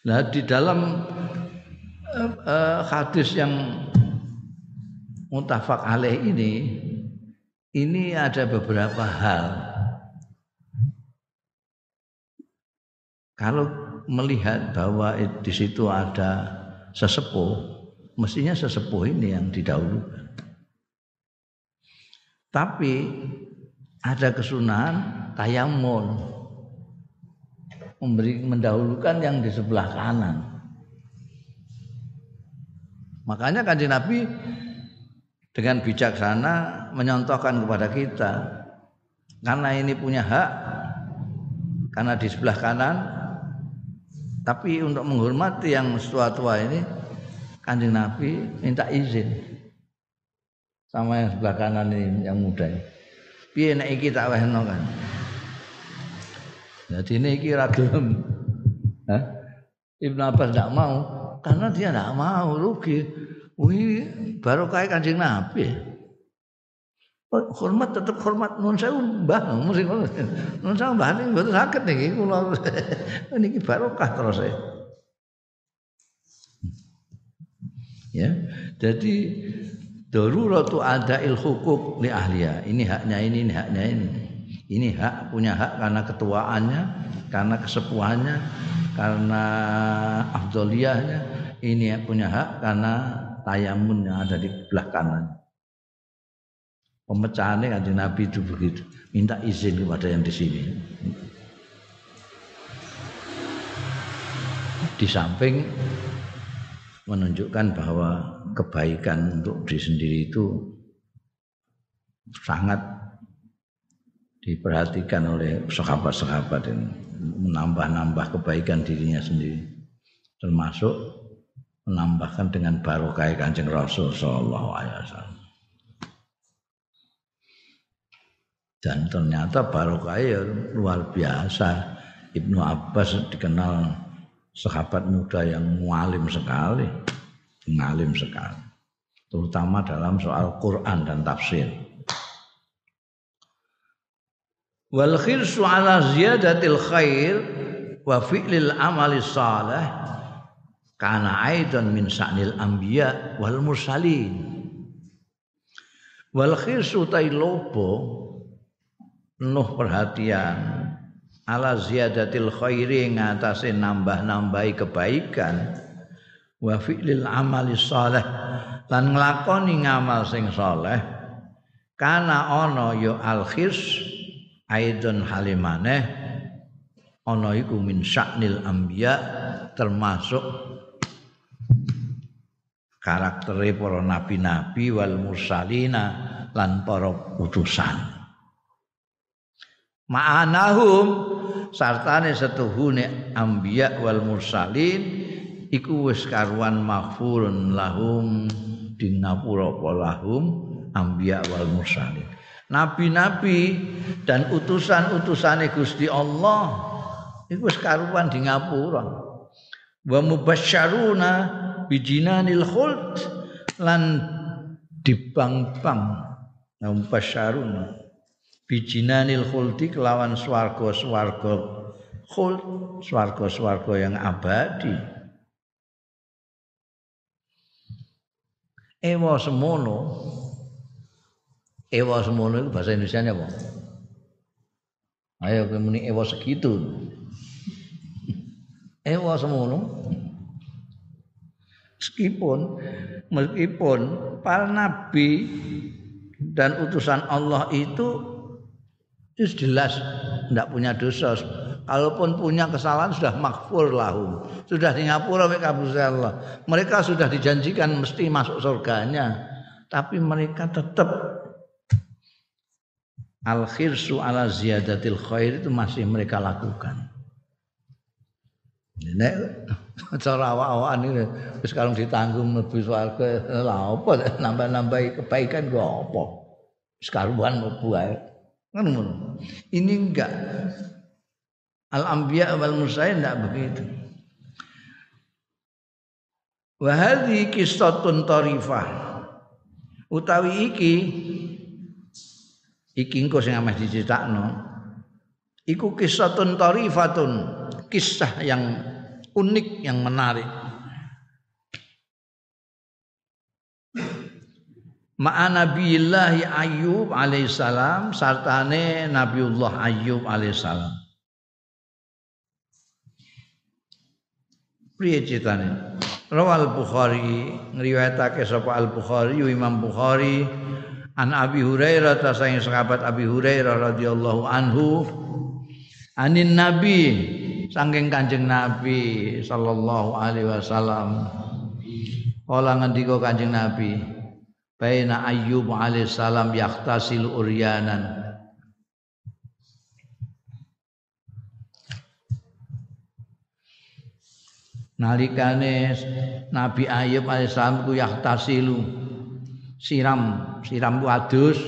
nah di dalam uh, uh, hadis yang mutafak alaih ini ini ada beberapa hal kalau melihat bahwa di situ ada sesepuh mestinya sesepuh ini yang didahulukan tapi ada kesunahan tayamun memberi mendahulukan yang di sebelah kanan. Makanya kanjeng Nabi dengan bijaksana menyontohkan kepada kita karena ini punya hak karena di sebelah kanan tapi untuk menghormati yang tua-tua ini kanjeng Nabi minta izin sama yang sebelah kanan ini yang muda ini. Piye nek iki tak wehno kan? Jadi ini iki ra? Ibnu Abbas tidak mau karena dia tidak mau rugi. Wih baru kayak kancing Nabi hormat tetap hormat nun saya mbah mesti nun saya mbah ini betul sakit nih kalau ini barokah terus ya ya jadi daruratu il hukuk li ahliya. Ini haknya ini, ini haknya ini. Ini hak punya hak karena ketuaannya, karena kesepuhannya, karena afdoliyahnya. Ini punya hak karena tayamun yang ada di belah kanan. Pemecahannya kanjeng Nabi itu begitu. Minta izin kepada yang di sini. Di samping menunjukkan bahwa kebaikan untuk diri sendiri itu sangat diperhatikan oleh sahabat-sahabat dan menambah-nambah kebaikan dirinya sendiri termasuk menambahkan dengan barokah kanjeng Rasul Shallallahu Alaihi Wasallam dan ternyata barokah ya luar biasa. Ibnu Abbas dikenal sahabat muda yang mualim sekali. Ngalim sekali. Terutama dalam soal Quran dan tafsir. Wal khirsu ala ziyadatil khair wa fi'lil amali salih kana aidan min sa'nil anbiya wal mursalin. Wal khirsu lobo penuh perhatian. Ala ziyadatil khairi ngatasé nambah-nambahi kebaikan. Wa fi'lil amali saleh lan nglakoni ngamal sing saleh. Kana ana ya al khirs aidon halimane ana iku min sya'nil anbiya termasuk karaktere para nabi-nabi wal mursalina lan para utusan ma'anahum sartane setuhune anbiya wal mursalin iku wis karuan maghfurun lahum dinapura lahum anbiya wal mursalin. Nabi-nabi dan utusan-utusane Gusti Allah iku wis karuan di ngapura wa mubasyaruna bijinanil khuld lan dibang-bang mubasyaruna bijinanil khuldi kelawan swarga-swarga khuld swarga-swarga yang abadi. Ewa semono ewa semono itu bahasa Indonesia apa? Ayo kemuni ewa segitu. Ewa semono meskipun meskipun para nabi dan utusan Allah itu itu jelas tidak punya dosa. Kalaupun punya kesalahan sudah makfur lahum. Sudah di ngapura Allah. Mereka sudah dijanjikan mesti masuk surganya. Tapi mereka tetap al khirsu ala ziyadatil khair itu masih mereka lakukan. Nek cara awak-awakan ini sekarang ditanggung lebih swarga lah apa nambah-nambah kebaikan gak apa. Sekarang mlebu ae. Kan Ini enggak. Al-anbiya wal mursalin enggak begitu. Wa hadhi qissatun tarifah. Utawi iki iki engko sing ameh diceritakno. Iku qissatun tarifatun, kisah yang unik yang menarik. Ma'a Nabiullah Ayub alaihissalam sartane Nabiullah Ayub alaihissalam. Priye critane? Rawal Bukhari ngriwayatake sapa Al Bukhari Imam Bukhari an Abi Hurairah ta saking sahabat Abi Hurairah radhiyallahu anhu anin Nabi saking Kanjeng Nabi sallallahu alaihi wasallam kala ngendika Kanjeng Nabi baina Ayyub alaihissalam yaktasil uryanan. Nalikane Nabi Ayub alaihissalam ku yahtasilu siram siram wadus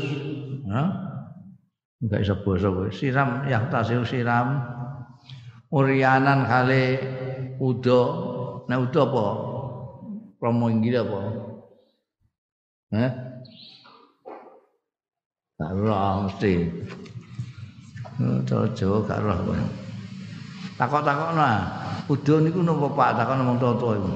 ha? Enggak bisa basa siram yahtasilu siram. Uryanan kale udo nah udo apa? Promo inggil apa Gak roh mesti. Jawa Jawa gak roh. Takok-takokno ah. Udo niku napa Pak takon ngomong toto iku.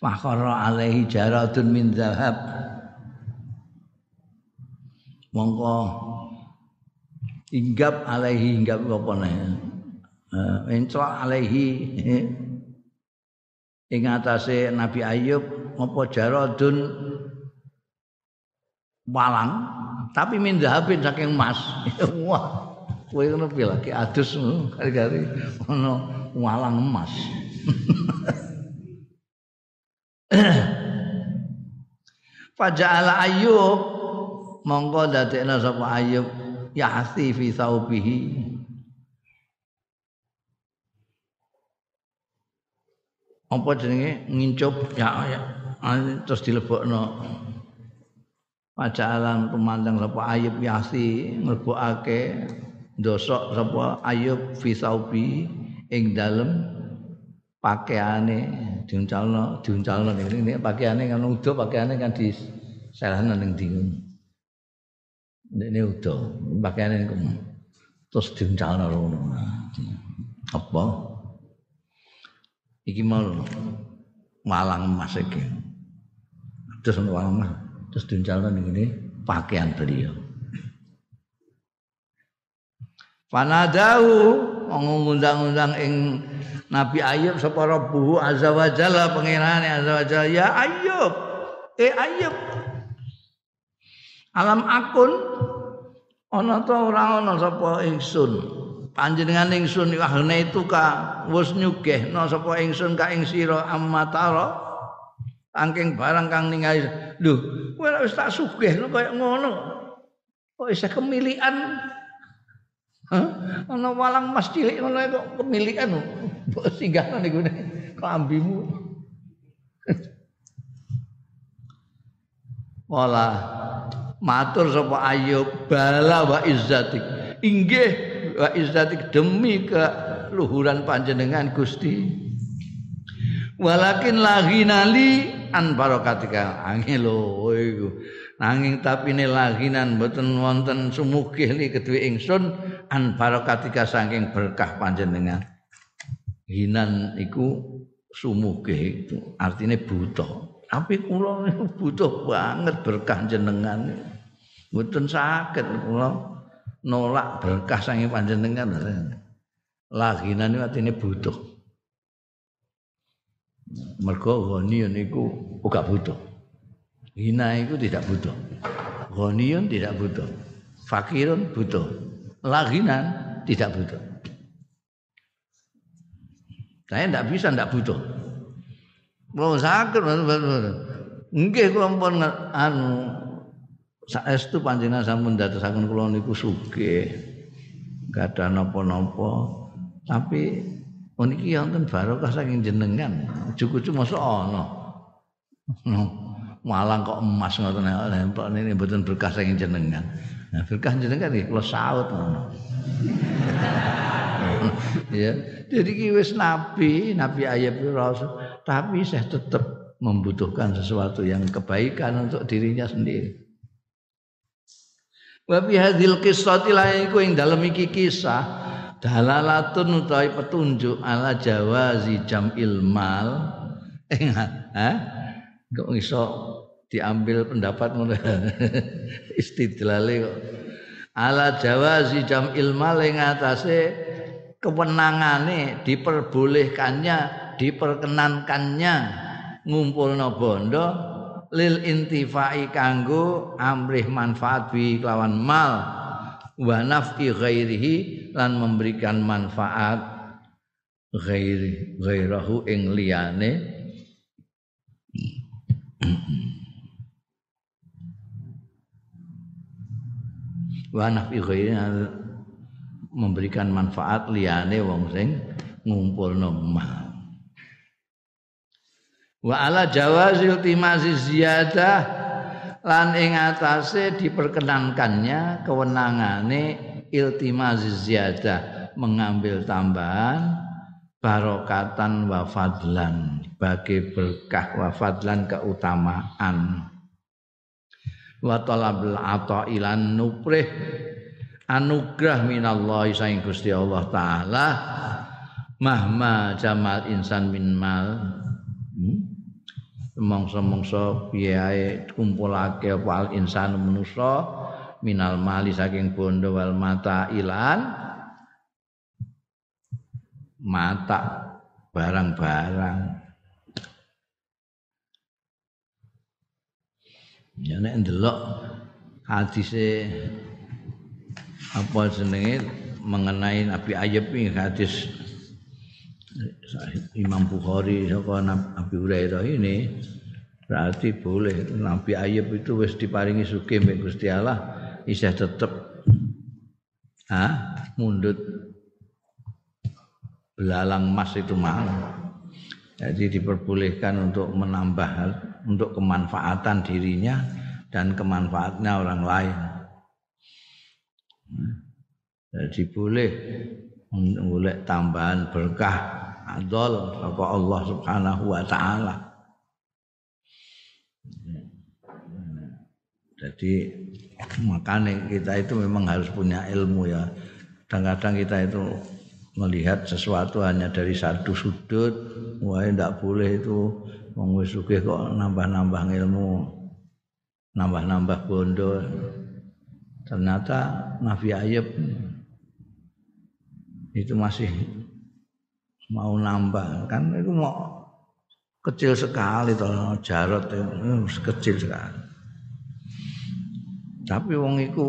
Fakhara alaihi jaradun min zahab. Mongko inggap alaihi inggap apa nih? Encok alaihi. Ing atase Nabi Ayub apa jaradun? Walang. Tapi min zahabin saking emas wah kowe ngono piye lagi? Adus kali-kali ono walang emas. Faja'ala Ayub mongko dadekna sapa Ayub yahsi fi saubihi apa jenenge? Ngincup. Ya, ya. Terus dilebokno. Alam pemandang sapa ayub yasi nglebokake ndosok sapa ayub fi saubi ing dalem pakaiane diuncalno diuncalno ini pakaiane kan udo pakaiane kan di selana ning ndi ini udo pakaiane terus diuncalno ngono. Apa iki mau malang emas iki. Terus walang emas terus diuncalkan ini pakaian beliau. Fanadahu ngundang-undang ing Nabi Ayub sapa Rabbuhu azza wa jalla pangerane azza wa jalla ya Ayub eh Ayub alam akun ana ta ora ana sapa ingsun panjenengan ingsun wahne itu ka wis nyugehno sapa ingsun ka ing sira ammatara angking barang kang ningali lho kowe wis tak sugihno kaya ngono. Kok isih kemilikan? Ana walang mas cilik ngono kok kemilikan? Mbok singgahno niku kambimu Wala matur sapa Ayub bala wa izzatik inggih wa izzatik demi ke luhuran panjenengan Gusti. Walakin lagi nali an barokatika angin lho iku. Nanging tapi ini laginan mboten wonten sumugih li kedue ingsun an barokatika saking berkah panjenengan. Hinan iku sumugih itu artinya butuh tapi kula butuh banget berkah jenengan. Mboten saged kula nolak berkah saking panjenengan. Laginan itu artinya butuh. Mergo ghaniyun iku ora butuh. Hina itu tidak butuh. Ghaniyun tidak butuh. Fakirun butuh. Laginan tidak butuh. Saya tidak bisa tidak butuh. Kalau sakit kula pun anu saestu panjenengan sampun dadosaken kula niku sugih gadah napa-napa tapi Niki wonten barokah saking jenengan. Cukup masa ana. Malang kok emas ngoten lempok ini mboten berkah saking jenengan. Nah, berkah jenengan iki kula saut ngono. ya, jadi ki wis nabi, nabi ayat rasul, tapi saya tetap membutuhkan sesuatu yang kebaikan untuk dirinya sendiri. Wa bi hadhil qissati la iku ing dalem iki kisah dalalatun utawi petunjuk ala jawazi jam ilmal ingat ha kok iso diambil pendapat ngono? Istidlale kok. Ala jawazi jam ilmal ing atase kewenangane diperbolehkannya diperkenankannya ngumpulno bondo lil intifai kanggo amrih manfaat bi kelawan mal wa naf'i ghairihi lan memberikan manfaat ghairi ghairahu ing liyane. Wa naf'i ghairi memberikan manfaat liyane wong sing ngumpulno mal wa ala jawazil timasi ziyadah lan ing atase diperkenankannya kewenangane iltimaz ziyadah mengambil tambahan barokatan wa fadlan bagi berkah wa fadlan keutamaan wa talabul ata ilan nuprih anugerah minallahi saing Gusti Allah taala mahma jamal insan min mal? Mongso-mongso piye kumpulake wal insan manusa minal mali saking bondo wal mata ilan mata barang-barang. Ya nek ndelok hadise apa jenenge mengenai Nabi Ayub ini hadis Imam Bukhari saka Nabi Hurairah ini berarti boleh. Nabi Ayub itu wis diparingi sugih mbek Gusti Allah isih tetep ah mundut. Belalang emas itu mau. Jadi diperbolehkan untuk menambah untuk kemanfaatan dirinya dan kemanfaatnya orang lain. Jadi boleh boleh tambahan berkah adol saka Allah Subhanahu wa taala. Jadi makanya kita itu memang harus punya ilmu ya. Kadang-kadang kita itu melihat sesuatu hanya dari satu sudut, wah tidak boleh itu wong kok nambah-nambah ilmu, nambah-nambah bondo. Ternyata Nabi Ayub itu masih mau nambah. Kan itu mau kecil sekali toh jarot itu kecil sekali. Tapi wong itu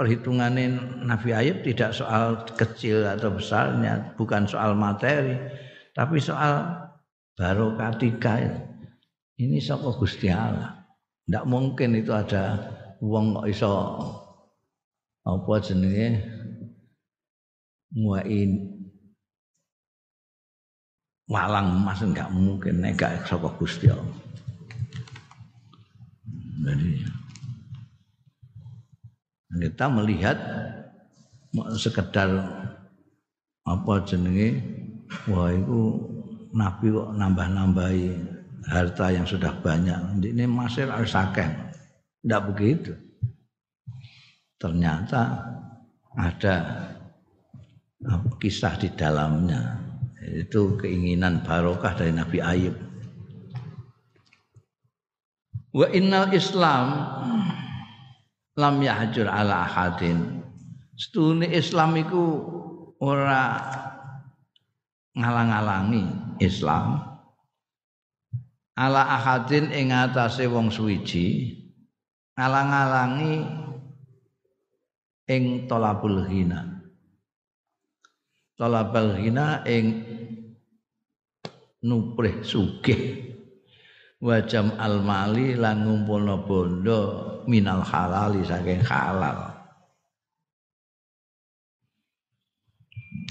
perhitungannya Nabi Ayub tidak soal kecil atau besarnya bukan soal materi tapi soal barokatika ini saka Gusti Allah? Tidak mungkin itu ada wong kok iso apa jenenge muain walang emas enggak mungkin nek gak saka Gusti Allah. Jadi kita melihat sekedar apa jenenge wah itu nabi kok nambah-nambahi harta yang sudah banyak. Ini masih harus akeh. Tidak begitu. Ternyata ada kisah di dalamnya. Itu keinginan barokah dari Nabi Ayub. Wa innal Islam lam yahjur ala ahadin. Setune Islam iku ora ngalang-alangi Islam ala ahadin ing atase wong suwiji ngalang-alangi ing tolabul hina tolabul hina ing nuprih sugih. Wajam al mali lan ngumpulno bondo minal halali saking halal.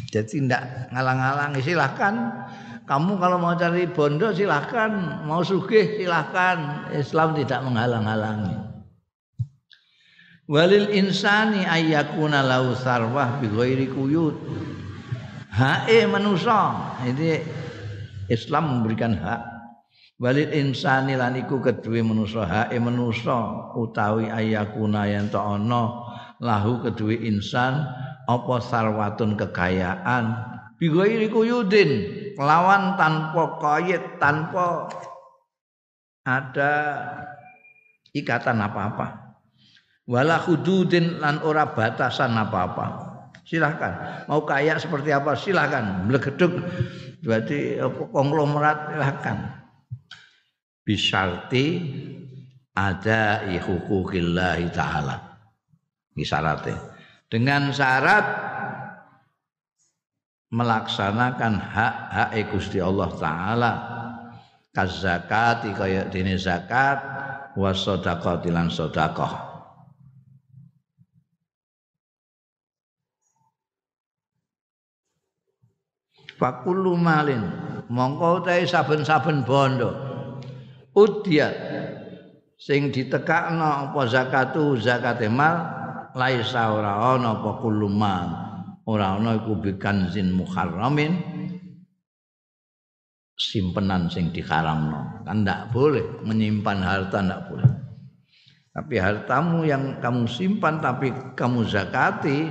Jadi tidak ngalang-alangi silahkan kamu kalau mau cari bondo silahkan mau sugih silahkan Islam tidak menghalang-halangi. Walil insani ayyakuna lau sarwah bi ghairi quyud hae manusa ini Islam memberikan hak. Walil insani lan iku kedue manusa hae utawi ayyakuna yen ana lahu kedue insan apa sarwatun kekayaan. Bighairi kuyudin lawan tanpa kayit tanpa ada ikatan apa-apa. Wala hududin lan ora batasan apa-apa silahkan. Mau kaya seperti apa silahkan. Blegeduk berarti konglomerat silahkan. Bisyarti ada hukukillahi ta'ala. Ini syaratnya. Dengan syarat melaksanakan hak-hak Gusti Allah taala. Kazakati kaya dene zakat was sedekah lan sedekah Fakulu malin. Mongko utahe saben-saben bondo. Udyat. Sing ditekakno apa zakatu zakate mal laisa ora ana apa kuluman ora ana iku bikanzin muharramin. Simpenan sing diharamno. Kan ndak boleh menyimpan harta ndak boleh. Tapi hartamu yang kamu simpan tapi kamu zakati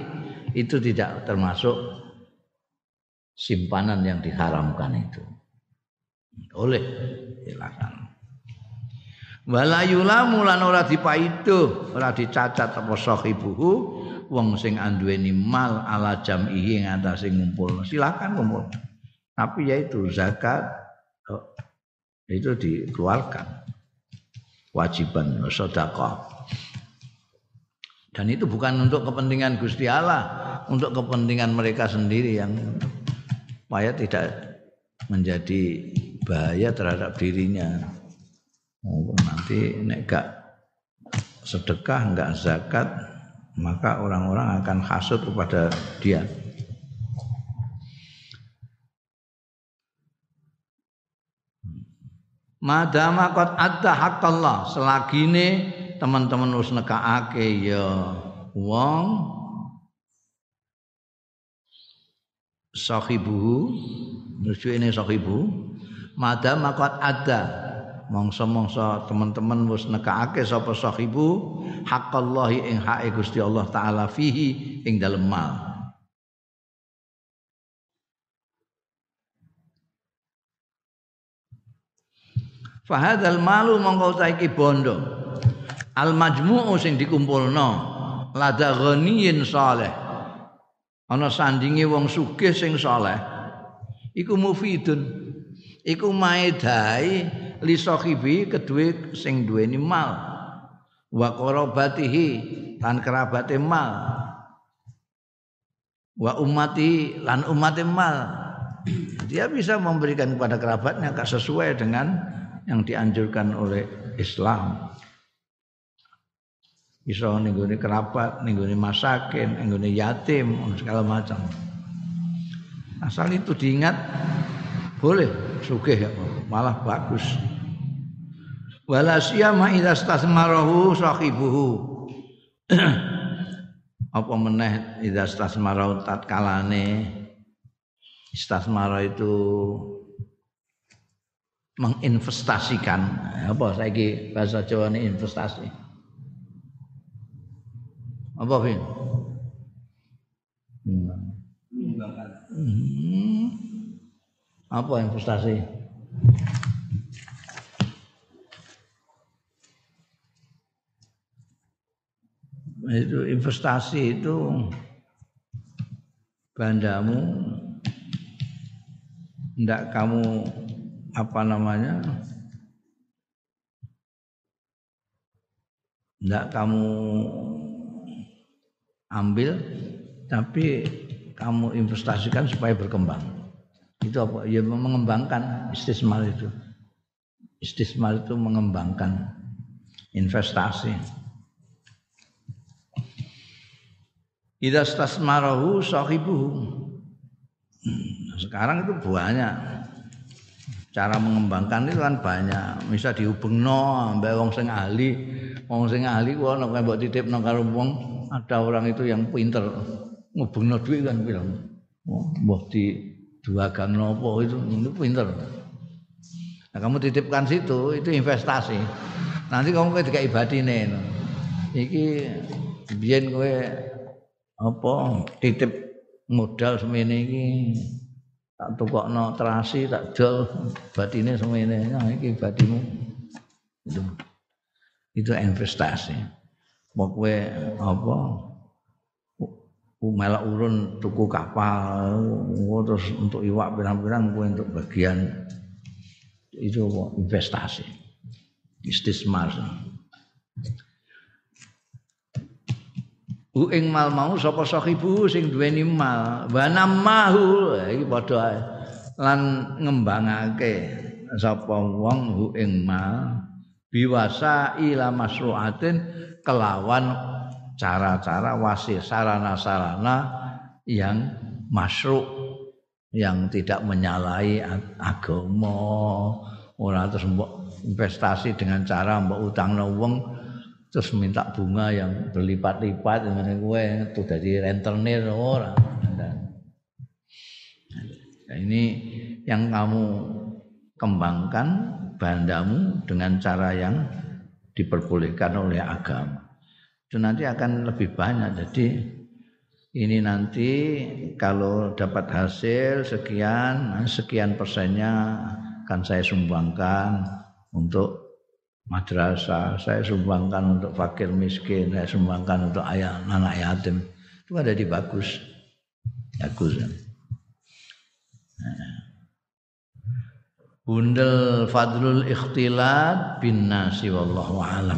itu tidak termasuk simpanan yang diharamkan itu. Oleh silakan. Wala yulamu lan ora dipaido ora dicacat apa sahibuhu wong sing anduweni mal ala jam'ihi ing atase ngumpul. Silakan ngumpul. Tapi yaitu zakat oh, itu dikeluarkan. Wajiban sedekah. Dan itu bukan untuk kepentingan Gusti Allah untuk kepentingan mereka sendiri yang supaya tidak menjadi bahaya terhadap dirinya. Nanti nek gak sedekah enggak zakat maka orang-orang akan hasut kepada dia. Madama kot ada hak Allah selagine teman-teman wis nekakake ya wong sahibu nuju ini sahibu madama kot ada. Mongso-mongso teman-teman wis nekake sapa sahibu haqqallahi ing hake Gusti Allah taala fihi ing dalem mal. Fahadal malu mongko saiki bondo. Al majmu'u sing dikumpulno lada ghaniyin saleh ana sandinge wong sugih sing saleh. Iku mufidun. Iku maedai li sahibi kedue sing duweni mal. Wa qarabatihi lan kerabate mal. Wa umati lan umate mal. Dia bisa memberikan kepada kerabatnya sesuai dengan yang dianjurkan oleh Islam bisa ningguni kerabat, ningguni masakin, ningguni yatim, segala macam. Asal itu diingat boleh sugih ya malah bagus. Wala siyama idza stasmarahu sahibuhu. Apa meneh idza stasmarahu tatkalane? Istasmara itu menginvestasikan. Apa saiki bahasa Jawa ini investasi apa Vin? Hmm. Apa investasi? Itu investasi itu bandamu ndak kamu apa namanya ndak kamu ambil tapi kamu investasikan supaya berkembang. Itu apa? Ya mengembangkan istismar itu. Istismar itu mengembangkan investasi. Idza stasmarahu sahibuhu. Hmm, sekarang itu banyak cara mengembangkan itu kan banyak. Bisa dihubungno mbek wong sing ahli. Wong sing ahli ku ana titipno karo wong ada orang itu yang pinter ngubungno duit kan bilang mbah di dua gang nopo itu itu pinter. Nah kamu titipkan situ itu investasi. Nanti kamu kayak tiga ibadine iki biyen kowe apa titip modal semene iki tak tukokno terasi tak jual batine semene. Nah iki batimu. Itu itu investasi mau kowe apa? Melak urun tuku kapal terus untuk iwak pirang-pirang kowe untuk bagian itu investasi. Istismar U ing mal mau sapa sahibu sing duweni mal? Wa namahu iki padha lan ngembangake sapa wong hu ing mal. Biwasa ila masruatin kelawan cara-cara wasir sarana-sarana yang masruk yang tidak menyalahi agama orang terus investasi dengan cara mbok utang wong terus minta bunga yang berlipat-lipat dengan gue itu dari rentenir orang nah, ini yang kamu kembangkan bandamu dengan cara yang diperbolehkan oleh agama itu nanti akan lebih banyak. Jadi ini nanti kalau dapat hasil sekian, nah, sekian persennya akan saya sumbangkan untuk madrasah, saya sumbangkan untuk fakir miskin, saya sumbangkan untuk ayah anak yatim. Itu ada di bagus. Bagus. Ya. Bundel fadlul ikhtilat bin nasi wallahu alam.